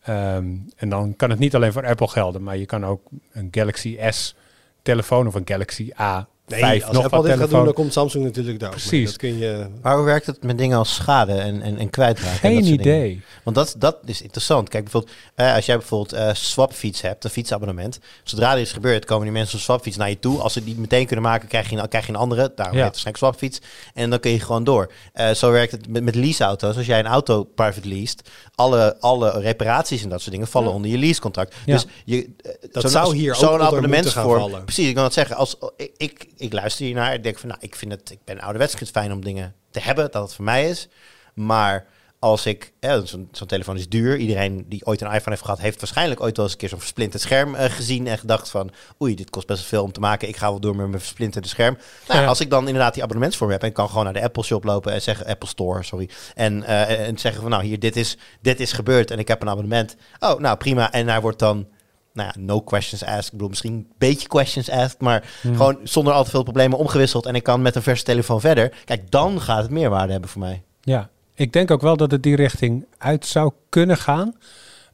ehm, en dan kan het niet alleen voor Apple gelden, maar je kan ook een Galaxy S telefoon of een Galaxy A5 Nee, als nog Apple wat dit gaat doen, dan komt Samsung natuurlijk daar. Precies. Dat kun je... Maar hoe werkt het met dingen als schade en, en, en kwijtraken? en Geen dat dingen? idee. Want dat, dat is interessant. Kijk, bijvoorbeeld, eh, als jij bijvoorbeeld eh swapfiets hebt, een fietsabonnement. Zodra er iets gebeurt, komen die mensen op swapfiets naar je toe. Als ze die meteen kunnen maken, krijg je een, krijg je een andere. Daarom Ja. heet het waarschijnlijk swapfiets. En dan kun je gewoon door. Eh, zo werkt het met, met leaseauto's. Als jij een auto private leest, alle, alle reparaties en dat soort dingen vallen Ja. onder je leasecontract. Ja. Dus je, Dat zou hier ook zo'n abonnementsvorm. vallen. Precies, ik kan het zeggen. Als, ik, ik, luister hiernaar en denk van, nou, ik vind het, ik ben ouderwets, het fijn om dingen te hebben, dat het voor mij is. Maar als ik, ja, zo'n telefoon is duur. Iedereen die ooit een iPhone heeft gehad, heeft waarschijnlijk ooit wel eens een keer zo'n versplinterd scherm eh, gezien en gedacht van, oei, dit kost best wel veel om te maken. Ik ga wel door met mijn versplinterde scherm. Nou, Ja. Als ik dan inderdaad die abonnementsvorm heb en kan gewoon naar de Apple Shop lopen en zeggen, Apple Store, sorry, en, eh, en zeggen van, nou, hier, dit is, dit is gebeurd en ik heb een abonnement. Oh, nou prima. En daar wordt dan nou ja, no questions asked. Ik bedoel, misschien een beetje questions asked, maar Hmm. gewoon zonder al te veel problemen omgewisseld. En ik kan met een verse telefoon verder. Kijk, dan gaat het meerwaarde hebben voor mij. Ja, ik denk ook wel dat het die richting uit zou kunnen gaan.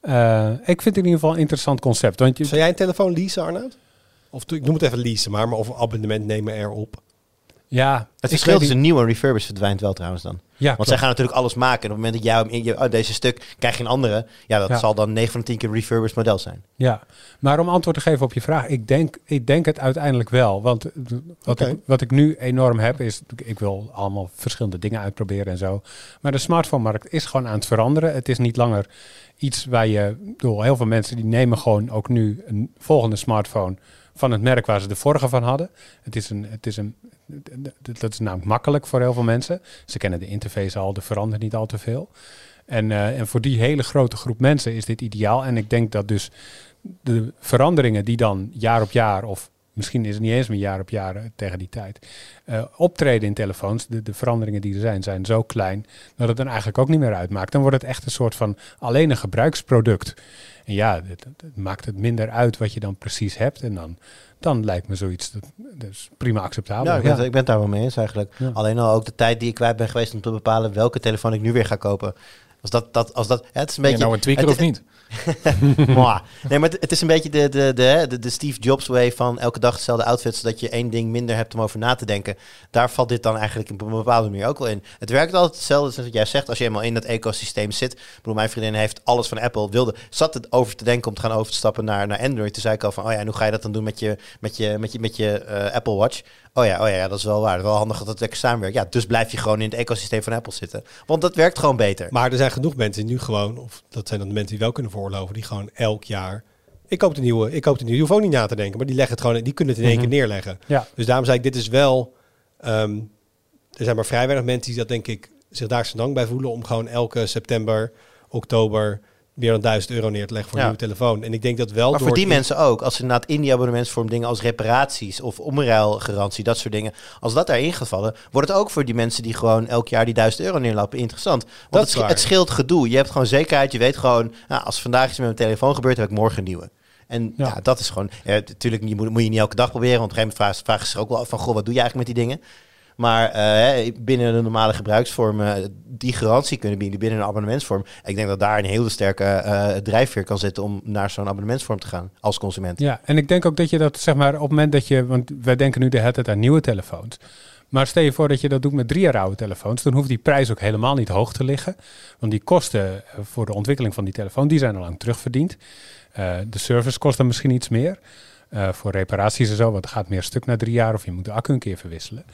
Eh, ik vind het in ieder geval een interessant concept. Want je, Zou jij een telefoon leasen, Arnoud? Of ik noem het even leasen, maar, maar of een abonnement nemen erop. Ja, Het verschil tussen niet- nieuwe en refurbished verdwijnt wel trouwens dan. Ja, Want klopt. zij gaan natuurlijk alles maken. En op het moment dat jij hem in je, oh, deze stuk krijg je een andere. Ja, dat Ja. zal dan 9 van de 10 keer een refurbished model zijn. Ja, maar om antwoord te geven op je vraag, ik denk, ik denk het uiteindelijk wel. Want eh, wat, ik, wat ik nu enorm heb, is ik wil allemaal verschillende dingen uitproberen en zo. Maar de smartphone-markt is gewoon aan het veranderen. Het is niet langer iets waar je, ik bedoel, heel veel mensen die nemen gewoon ook nu een volgende smartphone van het merk waar ze de vorige van hadden. Het is een, het is een, dat is namelijk makkelijk voor heel veel mensen. Ze kennen de interface al, er verandert niet al te veel. En, eh, en voor die hele grote groep mensen is dit ideaal. En ik denk dat dus de veranderingen die dan jaar op jaar, of misschien is het niet eens meer jaar op jaar eh, tegen die tijd, eh, optreden in telefoons, de, de veranderingen die er zijn, zijn zo klein dat het dan eigenlijk ook niet meer uitmaakt. Dan wordt het echt een soort van alleen een gebruiksproduct. En ja, het, maakt het minder uit wat je dan precies hebt. En dan, dan lijkt me zoiets dat, dus prima acceptabel. Ja, ik ben, ik daar wel mee eens eigenlijk. Ja. Alleen al ook de tijd die ik kwijt ben geweest om te bepalen welke telefoon ik nu weer ga kopen. Als dat, dat, als dat, het is een beetje, nou een tweaker het- of niet? Nee, maar het, is een beetje de, de, de, de, de Steve Jobs way van elke dag dezelfde outfit, zodat je één ding minder hebt om over na te denken. Daar valt dit dan eigenlijk op een bepaalde manier ook wel in. Het werkt altijd hetzelfde als wat jij zegt, als je eenmaal in dat ecosysteem zit. Ik bedoel, mijn vriendin heeft alles van Apple, wilde, zat het over te denken om te gaan overstappen naar, naar Android. Toen zei ik al van, oh ja, en hoe ga je dat dan doen met je, met je, met je, met je eh, Apple Watch? Oh ja, oh ja, ja, dat is wel waar. Wel handig dat het lekker samenwerkt. Ja, dus blijf je gewoon in het ecosysteem van Apple zitten. Want dat werkt gewoon beter. Maar er zijn genoeg mensen die nu gewoon, of dat zijn dan de mensen die wel kunnen veroorloven, die gewoon elk jaar. Ik koop de nieuwe, ik koop de nieuwe. Je hoeft ook niet na te denken, maar die leggen het gewoon, die kunnen het in één Mhm. keer neerleggen. Ja, Dus daarom zei ik, dit is wel. ehm, er zijn maar vrij weinig mensen die dat denk ik zich daar zo dank bij voelen om gewoon elke september, oktober meer dan 1000 euro neer te leggen voor een Ja. nieuwe telefoon. En ik denk dat wel Maar door voor die het- mensen ook, als ze inderdaad in die abonnementsvorm dingen als reparaties of omruilgarantie, dat soort dingen, als dat daarin gaat vallen, wordt het ook voor die mensen die gewoon elk jaar die 1000 euro neerlappen interessant. Want Dat het, waar. het scheelt gedoe. Je hebt gewoon zekerheid. Je weet gewoon, nou, als vandaag iets met mijn telefoon gebeurt, heb ik morgen een nieuwe. En ja, Ja. dat is gewoon, ja, natuurlijk niet, moet, moet je niet elke dag proberen, want op een gegeven moment vragen, ze zich ook wel af van, goh, wat doe je eigenlijk met die dingen? Maar eh, binnen de normale gebruiksvorm eh, die garantie kunnen bieden binnen een abonnementsvorm. Ik denk dat daar een hele sterke eh, drijfveer kan zitten om naar zo'n abonnementsvorm te gaan als consument. Ja, en ik denk ook dat je dat, zeg maar, op het moment dat je, want wij denken nu de hele tijd aan nieuwe telefoons. Maar stel je voor dat je dat doet met drie jaar oude telefoons, dan hoeft die prijs ook helemaal niet hoog te liggen. Want die kosten voor de ontwikkeling van die telefoon, die zijn al lang terugverdiend. De service kost dan misschien iets meer. Voor reparaties en zo, want het gaat meer stuk na drie jaar of je moet de accu een keer verwisselen.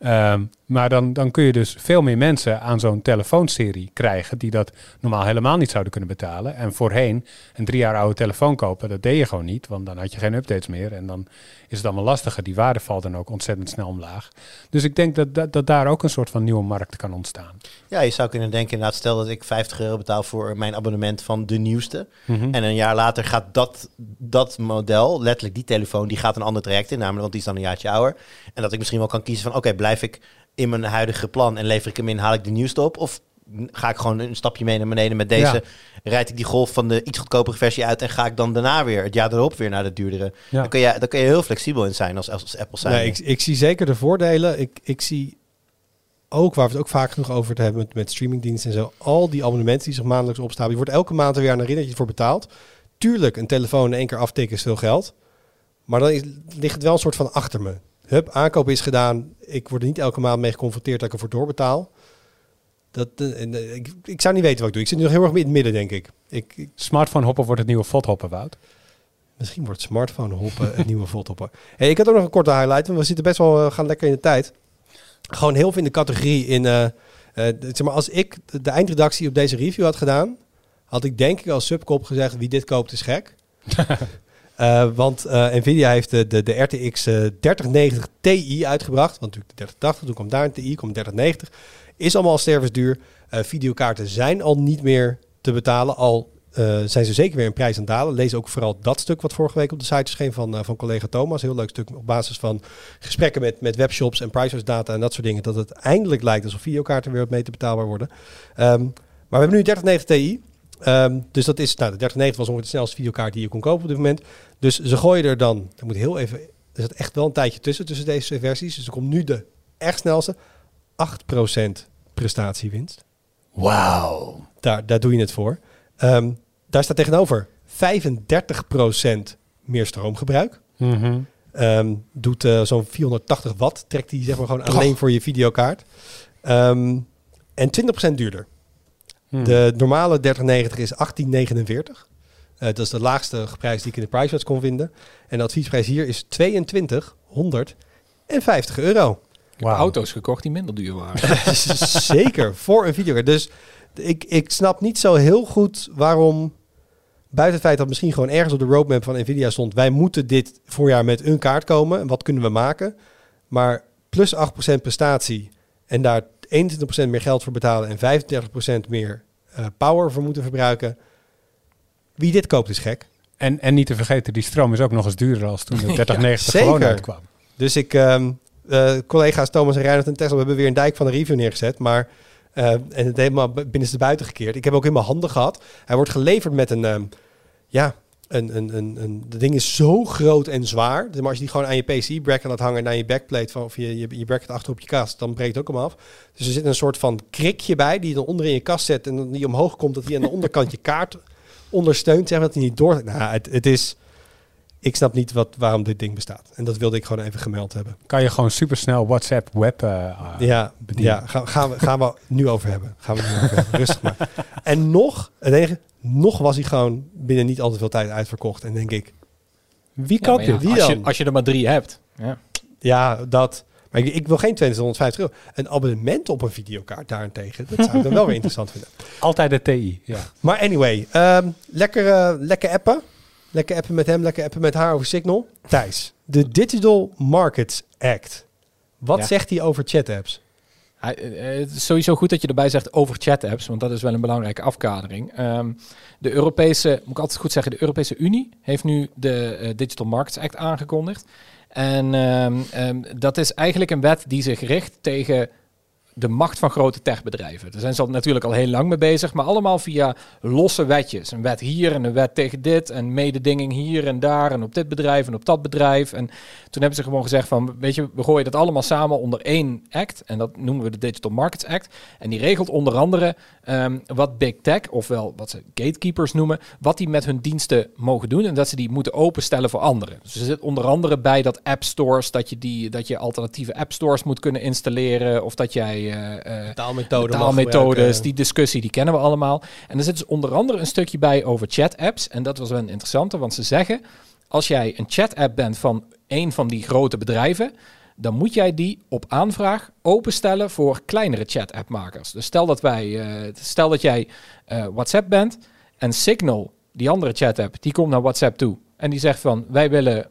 Ehm, maar dan, dan kun je dus veel meer mensen aan zo'n telefoonserie krijgen die dat normaal helemaal niet zouden kunnen betalen. En voorheen een drie jaar oude telefoon kopen, dat deed je gewoon niet, want dan had je geen updates meer. En dan is het allemaal lastiger. Die waarde valt dan ook ontzettend snel omlaag. Dus ik denk dat, dat, dat daar ook een soort van nieuwe markt kan ontstaan. Ja, je zou kunnen denken, inderdaad, stel dat ik 50 euro betaal voor mijn abonnement van de nieuwste. Mhm. En een jaar later gaat dat, dat model, letterlijk die telefoon, die gaat een ander traject in, namelijk, want die is dan een jaartje ouder. En dat ik misschien wel kan kiezen van, oké, blijf ik in mijn huidige plan en lever ik hem in, haal ik de nieuwste op? Of ga ik gewoon een stapje mee naar beneden met deze, rijd ik die golf van de iets goedkopere versie uit en ga ik dan daarna weer, het jaar erop weer naar de duurdere? Ja. Dan, kun je, dan kun je heel flexibel in zijn als, als Apple zijn. Nee, ik, ik zie zeker de voordelen. Ik, ik zie ook, waar we het ook vaak genoeg over te hebben met, met streamingdiensten en zo, al die abonnementen die zich maandelijks opstapelen. Je wordt elke maand er weer dat je ervoor betaalt. Tuurlijk, een telefoon in één keer aftikken is veel geld. Maar dan is, ligt het wel een soort van achter me. Hup, aankoop is gedaan. Ik word er niet elke maand mee geconfronteerd dat ik ervoor doorbetaal. Dat, eh, en, eh, ik, ik zou niet weten wat ik doe. Ik zit nu nog heel erg in het midden, denk ik. ik, ik Smartphone hoppen wordt het nieuwe fothoppen, Wout. Misschien wordt smartphone hoppen het nieuwe voltoppen. Hey, ik had ook nog een korte highlight, want we zitten best wel, eh, gaan lekker in de tijd. Gewoon heel veel in de categorie in, eh, zeg maar, als ik de- de eindredactie op deze review had gedaan, had ik denk ik als subkop gezegd, wie dit koopt is gek. Eh, want eh, Nvidia heeft de, de, de RTX eh, 3090 Ti uitgebracht. Want natuurlijk de 3080, toen kwam daar een Ti, kwam 3090. Is allemaal stervensduur. Eh videokaarten zijn al niet meer te betalen. Al eh, zijn ze zeker weer in prijs aan het dalen. Lees ook vooral dat stuk wat vorige week op de site verscheen van, eh, van collega Thomas. Heel leuk stuk op basis van gesprekken met, met webshops en price data en dat soort dingen. Dat het eindelijk lijkt alsof videokaarten weer wat beter betaalbaar worden. Ehm, maar we hebben nu 3090 Ti. Ehm, dus dat is, nou, de 3090 was ongeveer de snelste videokaart die je kon kopen op dit moment. Dus ze gooien er dan, ik moet heel even, er zit echt wel een tijdje tussen, tussen deze twee versies. Dus er komt nu de echt snelste, 8% prestatiewinst. Wauw. Daar, daar doe je het voor. Ehm, daar staat tegenover 35% meer stroomgebruik. Mhm. Ehm, doet eh, zo'n 480 watt, trekt die zeg maar gewoon alleen voor je videokaart. Ehm, en 20% duurder. Hmm. De normale 3090 is 1849. Eh, dat is de laagste prijs die ik in de PriceWatch kon vinden. En de adviesprijs hier is 2250 euro. Wauw. Auto's gekocht die minder duur waren. Zeker, voor een videokaart. Dus ik, ik snap niet zo heel goed waarom... Buiten het feit dat misschien gewoon ergens op de roadmap van Nvidia stond... wij moeten dit voorjaar met een kaart komen. En wat kunnen we maken? Maar plus 8% prestatie en daar 21% meer geld voor betalen... en 35% meer eh, power voor moeten verbruiken... Wie dit koopt is gek. En, en niet te vergeten, die stroom is ook nog eens duurder als toen de 3090 zeker. gewoon uitkwam. Dus ik, ehm, eh, collega's Thomas en Reinhard en Tesla hebben weer een dijk van de review neergezet. Maar, eh, en het helemaal binnenste buiten gekeerd. Ik heb ook in mijn handen gehad. Hij wordt geleverd met een, ehm, ja, een, een, een, een, de ding is zo groot en zwaar. Maar als je die gewoon aan je PCI-bracket laat hangen naar je backplate van, of je, je, je bracket achter op je kast, dan breekt het ook hem af. Dus er zit een soort van krikje bij die je dan onder in je kast zet en dan die omhoog komt, dat die aan de onderkant je kaart ondersteunt, zeg maar, dat hij niet door... Nou, het, het is... Ik snap niet wat, waarom dit ding bestaat. En dat wilde ik gewoon even gemeld hebben. Kan je gewoon supersnel WhatsApp web eh, Ja, bedienen. ja gaan, gaan, we, gaan we nu over hebben. Gaan we nu over hebben. Rustig maar. En nog, het enige, nog was hij gewoon binnen niet al te veel tijd uitverkocht. En denk ik, Wie koopt ja? Wie als, je, dan? als je er maar drie hebt. Ja. ja, dat... Maar ik, ik wil geen 2250 euro. Een abonnement op een videokaart daarentegen, dat zou ik dan wel weer interessant vinden. Altijd de TI, ja. Maar anyway, ehm, lekker, eh, lekker appen. Lekker appen met hem, lekker appen met haar over Signal. Thijs, de Digital Markets Act. Wat Ja. zegt hij over chat-apps? Hij- eh, Het is sowieso goed dat je erbij zegt over chat-apps, want dat is wel een belangrijke afkadering. Ehm, de Europese, moet ik altijd goed zeggen, de Europese Unie heeft nu de eh, Digital Markets Act aangekondigd. En ehm, ehm, dat is eigenlijk een wet die zich richt tegen de macht van grote techbedrijven. Daar zijn ze natuurlijk al heel lang mee bezig, maar allemaal via losse wetjes. Een wet hier en een wet tegen dit en mededinging hier en daar en op dit bedrijf en op dat bedrijf. En toen hebben ze gewoon gezegd van, weet je, we gooien dat allemaal samen onder één act en dat noemen we de Digital Markets Act. En die regelt onder andere ehm, wat big tech, ofwel wat ze gatekeepers noemen, wat die met hun diensten mogen doen en dat ze die moeten openstellen voor anderen. Dus er zit onder andere bij dat app stores, dat je, die, dat je alternatieve app stores moet kunnen installeren of dat jij eh, eh, Taalmethoden. taalmethodes, die discussie, die kennen we allemaal. En er zit dus onder andere een stukje bij over chat-apps. En dat was wel een interessante, want ze zeggen... als jij een chat-app bent van een van die grote bedrijven... dan moet jij die op aanvraag openstellen voor kleinere chat-app-makers. Dus stel dat, wij, eh, stel dat jij WhatsApp bent... en Signal, die andere chat-app, die komt naar WhatsApp toe... en die zegt van, wij willen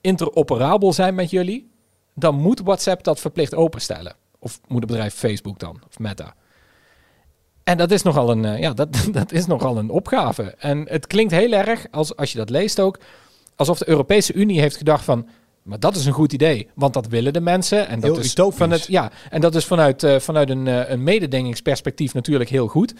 interoperabel zijn met jullie... dan moet WhatsApp dat verplicht openstellen. Of moet het bedrijf Facebook dan, of Meta. En dat is nogal een, eh, ja, dat, dat is nogal een opgave. En het klinkt heel erg, als, als je dat leest ook, alsof de Europese Unie heeft gedacht van, maar dat is een goed idee, want dat willen de mensen. En dat Heel is utopisch. van het, ja, en dat is vanuit, eh, vanuit een, eh, een mededingingsperspectief natuurlijk heel goed.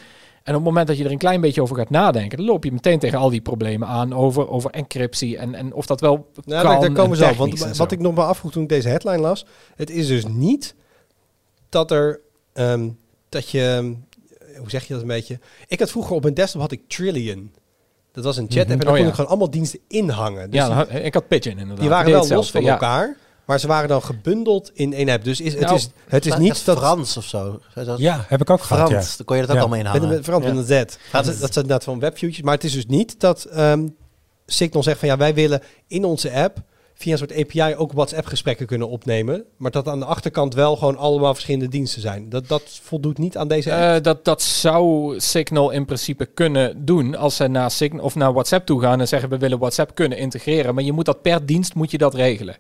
En op het moment dat je er een klein beetje over gaat nadenken, dan loop je meteen tegen al die problemen aan over, over encryptie en, en of dat wel Nou, kan. daar, daar komen en ze technisch Want wat ik nog maar afvroeg toen ik deze headline las. Het is dus niet dat er... ehm, dat je... ehm, Hoe zeg je dat een beetje? Ik had vroeger op mijn desktop had ik Trillion. Dat was een chat app Mhm. en daar Oh, kon ja. ik gewoon allemaal diensten inhangen. Dus ja, ik had Pigeon inderdaad. die waren wel hetzelfde, los van ja. elkaar. Maar ze waren dan gebundeld in één app. Dus is, het, Nou, is, het is niet dat... Frans of zo. Dat- Ja, heb ik ook gehad, ja. Frans, dan kon je dat ook Ja. allemaal Met, inhangen. met, Ja. met een Z. Dat, is- dat zijn inderdaad van webviewtjes. Maar het is dus niet dat ehm, Signal zegt van ja, wij willen in onze app via een soort API ook WhatsApp-gesprekken kunnen opnemen. Maar dat aan de achterkant wel gewoon allemaal verschillende diensten zijn. Dat, dat voldoet niet aan deze app. Eh, dat, dat zou Signal in principe kunnen doen als ze naar, Signal, of naar WhatsApp toe gaan en zeggen we willen WhatsApp kunnen integreren. Maar je moet dat per dienst moet je dat regelen.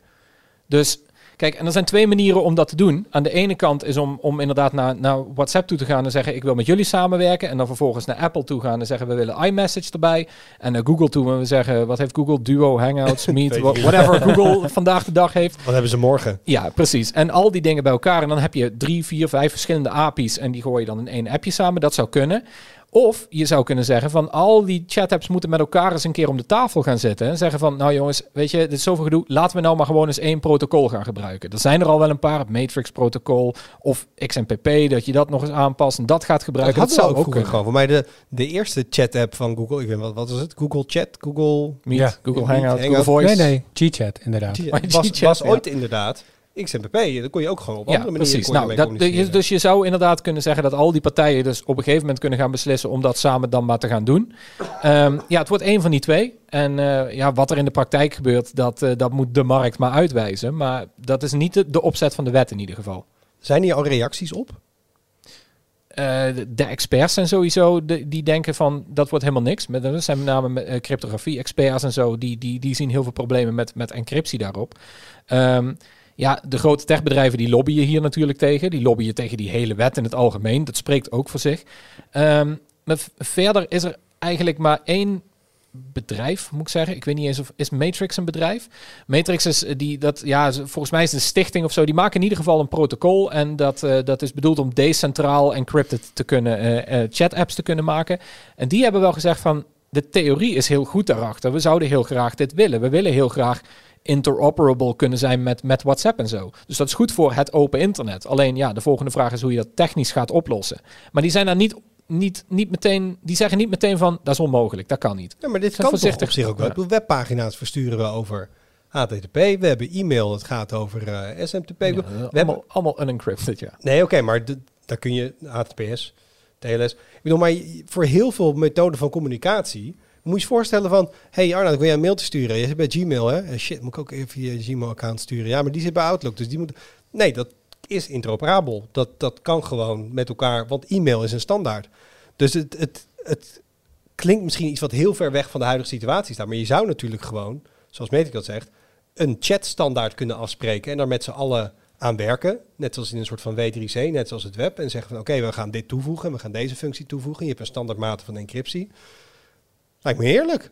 Dus kijk, en er zijn twee manieren om dat te doen. Aan de ene kant is om, om inderdaad naar, naar WhatsApp toe te gaan en zeggen ik wil met jullie samenwerken. En dan vervolgens naar Apple toe gaan en zeggen we willen iMessage erbij. En naar Google toe en we zeggen wat heeft Google? Duo, Hangouts, Meet, whatever Google vandaag de dag heeft. Wat hebben ze morgen? Ja, precies. En al die dingen bij elkaar. En dan heb je drie, vier, vijf verschillende API's. En die gooi je dan in één appje samen. Dat zou kunnen. Of je zou kunnen zeggen van al die chat-apps moeten met elkaar eens een keer om de tafel gaan zitten. En zeggen van nou jongens, weet je, dit is zoveel gedoe. Laten we nou maar gewoon eens één protocol gaan gebruiken. Er zijn er al wel een paar. Het Matrix protocol of XMPP. Dat je dat nog eens aanpast en dat gaat gebruiken. Dat, zou ook vroeger kunnen. gewoon. Voor mij de, de eerste chat-app van Google. Ik weet wat, wat was het? Google Chat? Google... Meet, Ja. Google Hangout, Hangout. Google Voice. Nee, nee, G-chat inderdaad. Maar was, G-chat, was ja. ooit inderdaad XMPP. Dat kon je ook gewoon op Ja, andere manieren precies. Nou, dat, de- communiceren. dus je zou inderdaad kunnen zeggen dat al die partijen dus op een gegeven moment kunnen gaan beslissen om dat samen dan maar te gaan doen. Ehm, ja, het wordt één van die twee. En eh, ja, wat er in de praktijk gebeurt, dat, eh, dat moet de markt maar uitwijzen. Maar dat is niet de, de opzet van de wet in ieder geval. Zijn hier al reacties op? Eh, de, experts zijn sowieso, de, die denken van dat wordt helemaal niks. Met, dat zijn met name cryptografie-experts en zo, die, die, die zien heel veel problemen met, met encryptie daarop. Ehm, ja, de grote techbedrijven die lobbyen hier natuurlijk tegen. Die lobbyen tegen die hele wet in het algemeen. Dat spreekt ook voor zich. Ehm, maar verder is er eigenlijk maar één bedrijf, moet ik zeggen. Ik weet niet eens of is Matrix een bedrijf. Matrix is eh, die dat ja, volgens mij is het een stichting of zo. Die maken in ieder geval een protocol en dat eh, dat is bedoeld om decentraal encrypted te kunnen eh, eh, chat apps te kunnen maken. En die hebben wel gezegd van de theorie is heel goed daarachter. We zouden heel graag dit willen. We willen heel graag interoperable kunnen zijn met, met WhatsApp en zo. Dus dat is goed voor het open internet. Alleen ja, de volgende vraag is hoe je dat technisch gaat oplossen. Maar die zijn daar niet, niet, niet meteen, die zeggen niet meteen van dat is onmogelijk, dat kan niet. Ja, maar dit Zijn kan toch op zich ook wel. Ja. Webpagina's versturen we over HTTP. We hebben e-mail, dat gaat over eh, SMTP. Ja, we allemaal, hebben, allemaal unencrypted, ja. nee, oké, maar de- daar kun je HTTPS, TLS. Ik bedoel, maar voor heel veel methoden van communicatie moet je je voorstellen van... hey Arnoud, ik wil jij een mailtje sturen. Je zit bij Gmail, hè? Eh, Shit, moet ik ook even je Gmail-account sturen? Ja, maar die zit bij Outlook, dus die moet... Nee, dat is interoperabel. Dat, dat kan gewoon met elkaar, want e-mail is een standaard. Dus het, het, het klinkt misschien iets wat heel ver weg van de huidige situatie staat. Maar je zou natuurlijk gewoon, zoals Metik dat zegt, een chatstandaard kunnen afspreken en daar met z'n allen aan werken. Net zoals in een soort van W3C, net zoals het web. En zeggen van oké, we gaan dit toevoegen. We gaan deze functie toevoegen. Je hebt een standaard mate van encryptie. Lijkt me heerlijk.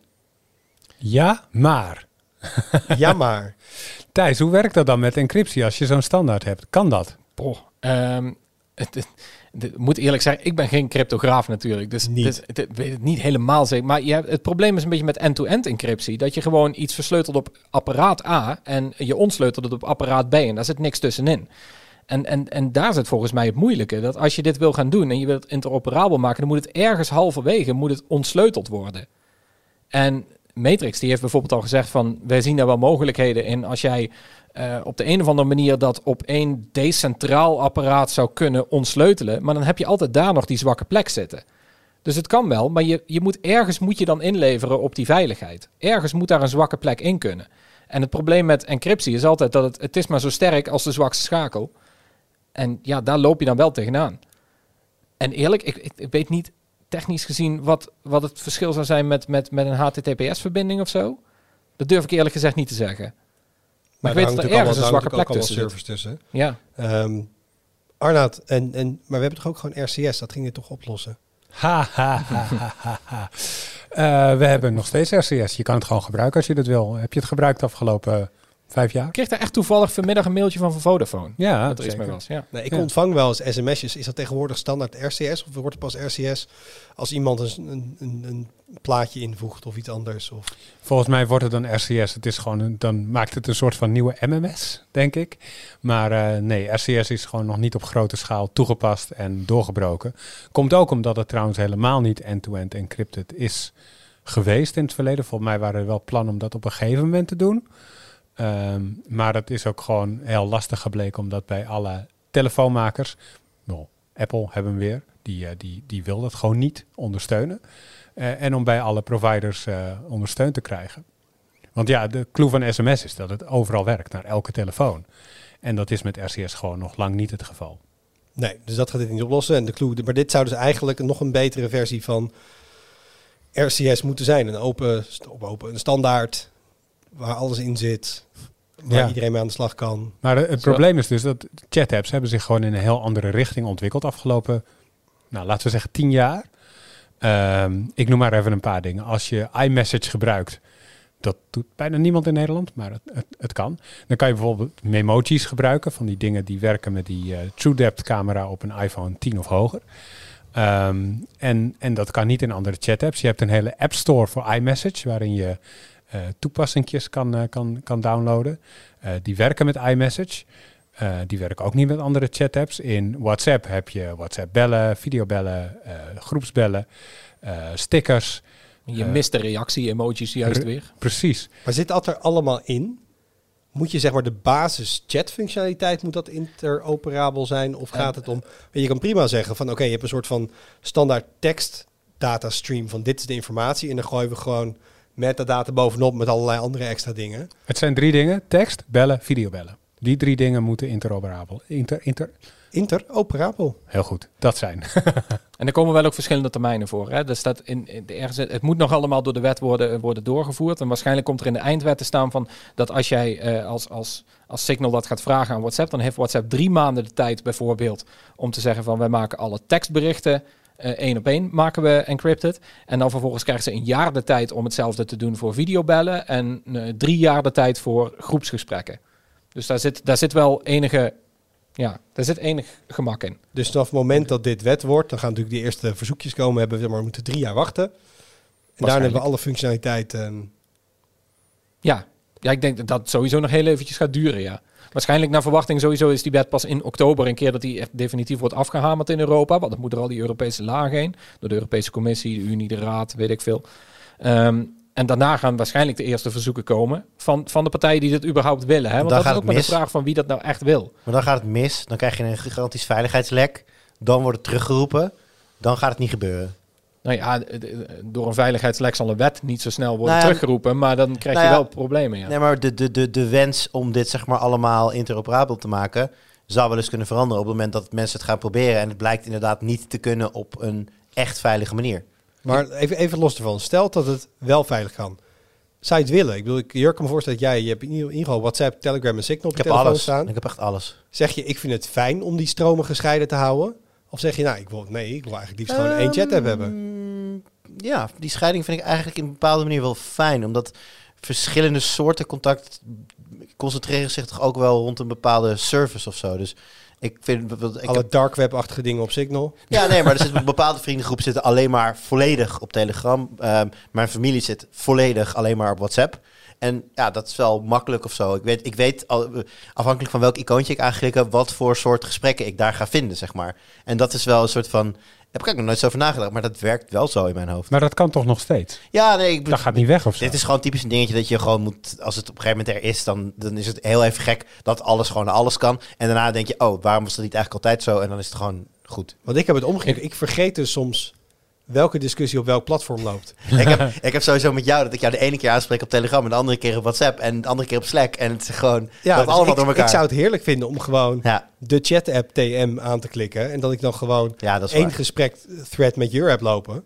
Ja, maar. Ja, maar. Thijs, hoe werkt dat dan met encryptie als je zo'n standaard hebt? Kan dat? Poh, ehm, het, het- het- moet eerlijk zeggen, ik ben geen cryptograaf natuurlijk. Dus, Niet. dus het, weet het niet helemaal zeker. Maar je hebt, het probleem is een beetje met end-to-end encryptie. Dat je gewoon iets versleutelt op apparaat A en je ontsleutelt het op apparaat B. En daar zit niks tussenin. En, en, en daar zit volgens mij het moeilijke. Dat als je dit wil gaan doen en je wilt het interoperabel maken, dan moet het ergens halverwege moet het ontsleuteld worden. En Matrix die heeft bijvoorbeeld al gezegd van wij zien daar wel mogelijkheden in als jij eh, op de een of andere manier dat op één decentraal apparaat zou kunnen ontsleutelen, maar dan heb je altijd daar nog die zwakke plek zitten. Dus het kan wel, maar je, je moet ergens moet je dan inleveren op die veiligheid. Ergens moet daar een zwakke plek in kunnen. En het probleem met encryptie is altijd dat het, het is maar zo sterk als de zwakste schakel. En ja, daar loop je dan wel tegenaan. En eerlijk, ik, ik, ik weet niet technisch gezien wat, wat het verschil zou zijn met, met, met een HTTPS-verbinding of zo. Dat durf ik eerlijk gezegd niet te zeggen. Maar ik weet dat er ergens een zwakke plek tussen zit. servers tussen. Ja, Ehm Arnaud, en, en, maar we hebben toch ook gewoon RCS? Dat ging dit toch oplossen? Ha, ha, ha, ha, ha, ha. Eh, we hebben nog steeds RCS. Je kan het gewoon gebruiken als je dat wil. Heb je het gebruikt afgelopen vijf jaar? ik kreeg daar echt toevallig vanmiddag een mailtje van van Vodafone. Ja, dat er iets mee was. Ja. Nee, ik Ja. ontvang wel eens sms'jes. Is dat tegenwoordig standaard RCS? Of wordt het pas RCS als iemand een, een, een, een plaatje invoegt of iets anders? Of... Volgens mij wordt het dan RCS. Het is gewoon een, dan maakt het een soort van nieuwe MMS, denk ik. Maar eh, nee, RCS is gewoon nog niet op grote schaal toegepast en doorgebroken. Komt ook omdat het trouwens helemaal niet end-to-end encrypted is geweest in het verleden. Volgens mij waren er wel plannen om dat op een gegeven moment te doen. Ehm, maar het is ook gewoon heel lastig gebleken omdat bij alle telefoonmakers, nou, Apple hebben we weer, die, eh, die, die wil dat gewoon niet ondersteunen. Eh, en om bij alle providers eh, ondersteund te krijgen. Want ja, de clue van sms is dat het overal werkt, naar elke telefoon. En dat is met RCS gewoon nog lang niet het geval. Nee, dus dat gaat dit niet oplossen. En de clue, maar dit zou dus eigenlijk nog een betere versie van RCS moeten zijn. Een open, open een standaard waar alles in zit, waar Ja. iedereen mee aan de slag kan. Maar het Zo. probleem is dus dat chat-apps hebben zich gewoon in een heel andere richting ontwikkeld afgelopen, nou laten we zeggen, tien jaar. Ehm, ik noem maar even een paar dingen. Als je iMessage gebruikt, dat doet bijna niemand in Nederland, maar het, het, het kan. Dan kan je bijvoorbeeld memojis gebruiken, van die dingen die werken met die eh, TrueDepth camera op een iPhone 10 of hoger. Ehm, en, en dat kan niet in andere chat-apps. Je hebt een hele app store voor iMessage, waarin je toepassingjes kan, eh, kan, kan downloaden. Eh, die werken met iMessage. Eh, die werken ook niet met andere chat-apps. In WhatsApp heb je WhatsApp bellen, videobellen, eh, groepsbellen, eh, stickers. Je Eh, mist de reactie-emojis juist re- weer. Precies. Maar zit dat er allemaal in? Moet je zeg maar de basis chatfunctionaliteit, moet dat interoperabel zijn? Of gaat het om, je kan prima zeggen van oké, je hebt een soort van standaard tekst datastream van dit is de informatie. En dan gooien we gewoon metadata bovenop met allerlei andere extra dingen. Het zijn drie dingen. Tekst, bellen, videobellen. Die drie dingen moeten interoperabel. Inter, inter, Interoperabel. heel goed, dat zijn. En er komen wel ook verschillende termijnen voor. Hè? Er staat in, in de ergens, het moet nog allemaal door de wet worden, worden doorgevoerd. En waarschijnlijk komt er in de eindwet te staan van dat als jij eh, als, als, als Signal dat gaat vragen aan WhatsApp, dan heeft WhatsApp drie maanden de tijd bijvoorbeeld om te zeggen van wij maken alle tekstberichten eh, één op één maken we encrypted. En dan vervolgens krijgen ze een jaar de tijd om hetzelfde te doen voor videobellen en eh, drie jaar de tijd voor groepsgesprekken. Dus daar zit, daar zit wel enige, ja, daar zit enig gemak in. Dus vanaf het moment dat dit wet wordt, dan gaan natuurlijk die eerste verzoekjes komen. Hebben we, maar moeten drie jaar wachten. En daarna hebben we alle functionaliteit. ehm, Ja. ja, ik denk dat dat sowieso nog heel eventjes gaat duren, ja. Waarschijnlijk naar verwachting sowieso is die wet pas in oktober een keer dat die echt definitief wordt afgehamerd in Europa. Want dan moet er al die Europese laag heen. Door de Europese Commissie, de Unie, de Raad, weet ik veel. Ehm, en daarna gaan waarschijnlijk de eerste verzoeken komen van, van de partijen die dit überhaupt willen. Hè? Want Dan dat is gaat ook het maar de vraag van wie dat nou echt wil. Maar dan gaat het mis. Dan krijg je een gigantisch veiligheidslek. Dan wordt het teruggeroepen. Dan gaat het niet gebeuren. Nou ja, door een veiligheidslek zal een wet niet zo snel worden Nou ja, teruggeroepen. Maar dan krijg nou je ja, wel problemen, ja. Nee, maar de, de, de, de wens om dit zeg maar allemaal interoperabel te maken... zou wel eens kunnen veranderen op het moment dat mensen het gaan proberen... en het blijkt inderdaad niet te kunnen op een echt veilige manier. maar even, even los ervan. Stel dat het wel veilig kan. Zou je het willen? Ik bedoel, ik Jurk, kan me voorstellen dat jij, je hebt in ieder in ieder geval WhatsApp, Telegram en Signal op Ik je heb telefoon alles. staan. Ik heb echt alles. Zeg je, ik vind het fijn om die stromen gescheiden te houden? Of zeg je, nou, ik wil, nee, ik wil eigenlijk liefst gewoon één chat app hebben? Ehm, Ja, die scheiding vind ik eigenlijk in een bepaalde manier wel fijn. Omdat verschillende soorten contact concentreren zich toch ook wel rond een bepaalde service of zo. Dus ik vind... Ik Alle heb- dark web-achtige dingen op Signal. ja, nee, maar er zitten bepaalde vriendengroepen zitten alleen maar volledig op Telegram. Ehm, mijn familie zit volledig alleen maar op WhatsApp. En ja, dat is wel makkelijk of zo. Ik weet, ik weet al, afhankelijk van welk icoontje ik aanklik wat voor soort gesprekken ik daar ga vinden, zeg maar. En dat is wel een soort van. Heb ik ook nog nooit zo over nagedacht, maar dat werkt wel zo in mijn hoofd. Maar dat kan toch nog steeds? Ja, nee, ik Dat gaat niet weg of zo. dit is gewoon typisch een dingetje dat je gewoon moet, als het op een gegeven moment er is, dan, dan is het heel even gek dat alles gewoon naar alles kan. En daarna denk je, oh, waarom was dat niet eigenlijk altijd zo? En dan is het gewoon goed. Want ik heb het omgekeerd. Ik vergeet dus soms welke discussie op welk platform loopt. ik, heb, ik heb sowieso met jou dat ik jou de ene keer aanspreek op Telegram en de andere keer op WhatsApp en de andere keer op Slack. En het is gewoon Ja, dat dus allemaal ik, door elkaar. ik zou het heerlijk vinden om gewoon Ja, de chat-app TM aan te klikken. En dat ik dan gewoon ja, dat is één waar. gesprek thread met your app lopen.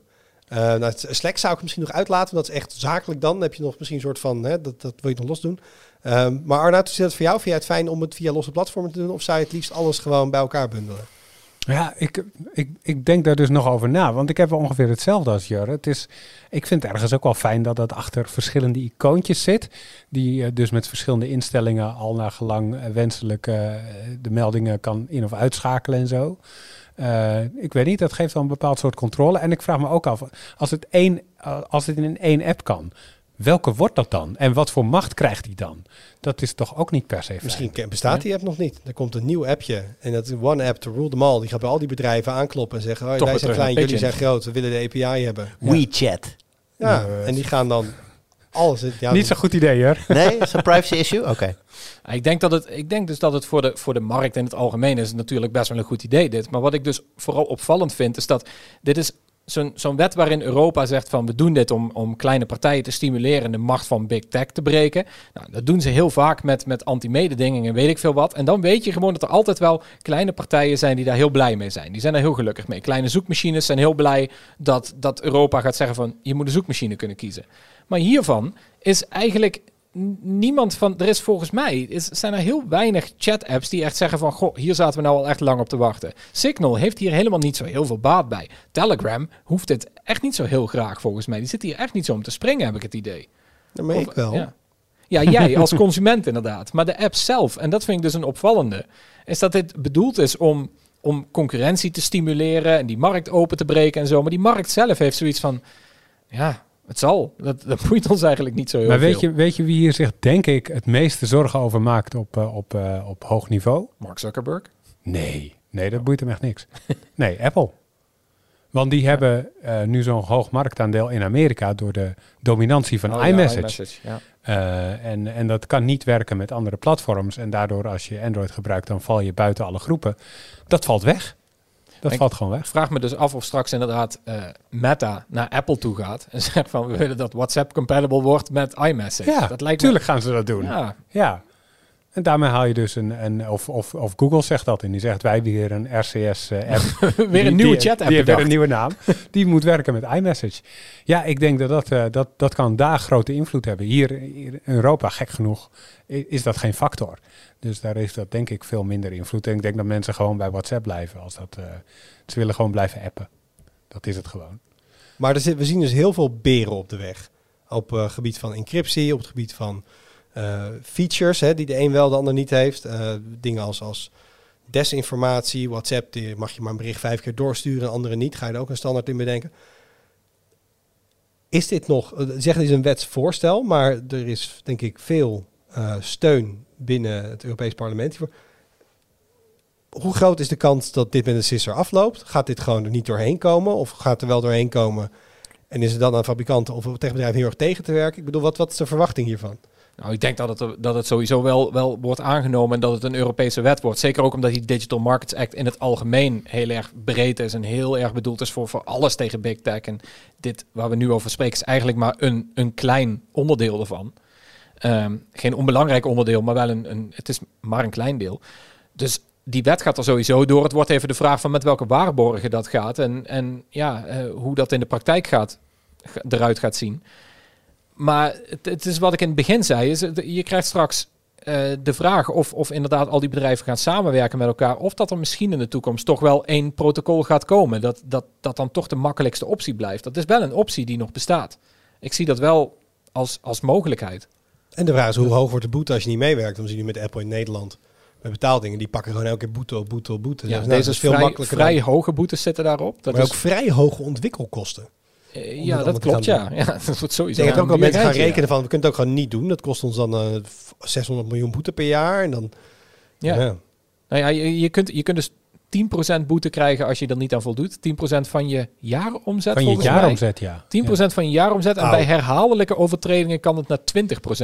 Eh nou, Slack zou ik misschien nog uitlaten, want dat is echt zakelijk dan. Dan heb je nog misschien een soort van, hè, dat, dat wil je nog los doen. Ehm, maar Arnoud, zit het voor jou? Vind jij het fijn om het via losse platformen te doen? Of zou je het liefst alles gewoon bij elkaar bundelen? Ja, ik, ik, ik denk daar dus nog over na. Want ik heb ongeveer hetzelfde als Jurre. Het is, ik vind het ergens ook wel fijn dat dat achter verschillende icoontjes zit. Die eh, dus met verschillende instellingen al naar gelang eh, wenselijk eh, de meldingen kan in- of uitschakelen en zo. Ik weet niet, dat geeft wel een bepaald soort controle. En ik vraag me ook af, als het, één, als het in één app kan, welke wordt dat dan? En wat voor macht krijgt die dan? Dat is toch ook niet per se fijn? Misschien bestaat die app nog niet. Er komt een nieuw appje. En dat is One App to Rule them all. Die gaat bij al die bedrijven aankloppen en zeggen... Oh, wij zijn klein, jullie zijn groot. We willen de API hebben. WeChat. Ja, en die gaan dan alles... Ja, Niet zo'n goed idee, hoor. Nee, is een privacy issue? Oké. Ik denk, dat het, ik denk dus dat het voor de, voor de markt in het algemeen is natuurlijk best wel een goed idee dit. Maar wat ik dus vooral opvallend vind is dat dit is zo'n zo'n wet waarin Europa zegt van we doen dit om, om kleine partijen te stimuleren en de macht van big tech te breken. Nou, dat doen ze heel vaak met, met anti-mededingingen en weet ik veel wat. En dan weet je gewoon dat er altijd wel kleine partijen zijn die daar heel blij mee zijn. Die zijn daar heel gelukkig mee. Kleine zoekmachines zijn heel blij dat, dat Europa gaat zeggen van je moet een zoekmachine kunnen kiezen. Maar hiervan is eigenlijk niemand van, er is volgens mij, is, zijn er heel weinig chat-apps die echt zeggen van, goh, hier zaten we nou al echt lang op te wachten. Signal heeft hier helemaal niet zo heel veel baat bij. Telegram hoeft dit echt niet zo heel graag volgens mij. Die zit hier echt niet zo om te springen, heb ik het idee. dat meen ik wel. Ja. ja, jij als consument inderdaad. Maar de app zelf, en dat vind ik dus een opvallende, is dat dit bedoeld is om, om concurrentie te stimuleren en die markt open te breken en zo. Maar die markt zelf heeft zoiets van, ja, het zal. Dat, dat boeit ons eigenlijk niet zo heel Maar veel. weet je, weet je wie hier zich, denk ik, het meeste zorgen over maakt op, eh, op, eh, op hoog niveau? Mark Zuckerberg? Nee, nee, dat boeit hem echt niks. Nee, Apple. Want die hebben eh, nu zo'n hoog marktaandeel in Amerika door de dominantie van Oh iMessage. ja. En, en dat kan niet werken met andere platforms. En daardoor, als je Android gebruikt, dan val je buiten alle groepen. Dat valt weg. Dat valt gewoon weg. Ik vraag me dus af of straks inderdaad eh, Meta naar Apple toe gaat en zegt van we willen dat WhatsApp compatible wordt met iMessage. Ja, dat lijkt Tuurlijk gaan ze dat doen. Ja, Ja. En daarmee haal je dus een, een of, of, of Google zegt dat en die zegt wij hebben hier een RCS-app. weer een nieuwe chat app Die heeft weer een nieuwe naam. Die moet werken met iMessage. Ja, ik denk dat dat, eh, dat dat kan daar grote invloed hebben. Hier, hier in Europa, gek genoeg, is dat geen factor. Dus daar heeft dat denk ik veel minder invloed. En ik denk dat mensen gewoon bij WhatsApp blijven. Als dat, eh, ze willen gewoon blijven appen. Dat is het gewoon. Maar er zit, we zien dus heel veel beren op de weg. Op het gebied van encryptie, op het gebied van eh, features, hè, die de een wel, de ander niet heeft. Eh, dingen als, als desinformatie, WhatsApp, die mag je maar een bericht vijf keer doorsturen, en andere niet. Ga je ook een standaard in bedenken. Is dit nog, eh, zeggen het is een wetsvoorstel, maar er is denk ik veel eh, steun binnen het Europees Parlement. Hoe groot is de kans dat dit met een sisser afloopt? Gaat dit gewoon er niet doorheen komen? Of gaat er wel doorheen komen? En is het dan aan fabrikanten of techbedrijven heel erg tegen te werken? Ik bedoel, wat, wat is de verwachting hiervan? Nou, ik denk dat het, dat het sowieso wel, wel wordt aangenomen en dat het een Europese wet wordt. Zeker ook omdat die Digital Markets Act in het algemeen heel erg breed is en heel erg bedoeld is voor, voor alles tegen big tech. En dit waar we nu over spreken is eigenlijk maar een, een klein onderdeel ervan. Ehm, geen onbelangrijk onderdeel, maar wel een, een, het is maar een klein deel. Dus die wet gaat er sowieso door. Het wordt even de vraag van met welke waarborgen dat gaat en, en ja, eh, hoe dat in de praktijk gaat, ga- eruit gaat zien. Maar het, het is wat ik in het begin zei. Is, het- je krijgt straks eh, de vraag of, of inderdaad al die bedrijven gaan samenwerken met elkaar. Of dat er misschien in de toekomst toch wel één protocol gaat komen. Dat, dat, dat dan toch de makkelijkste optie blijft. Dat is wel een optie die nog bestaat. Ik zie dat wel als, als mogelijkheid. En de vraag is, hoe hoog wordt de boete als je niet meewerkt? Dan zie je nu met Apple in Nederland. Met betaaldingen, die pakken gewoon elke keer boete op boete op boete. Ja, Dus, nou, deze is veel vrij, makkelijker vrij dan- hoge boetes zitten daarop. Dat maar is, ook vrij hoge ontwikkelkosten. Eh, ja, dat klopt, ja. ja. Dat wordt Ik sowieso denk dat ook een mensen gaan rekenen van, we kunnen het ook gewoon niet doen. Dat kost ons dan eh, 600 miljoen boete per jaar. En dan, Ja. Nou ja, je, je, kunt, je kunt dus 10% boete krijgen als je er niet aan voldoet. 10% van je jaaromzet Van je jaaromzet, ja. 10% van je jaaromzet. En Au. bij herhaaldelijke overtredingen kan het naar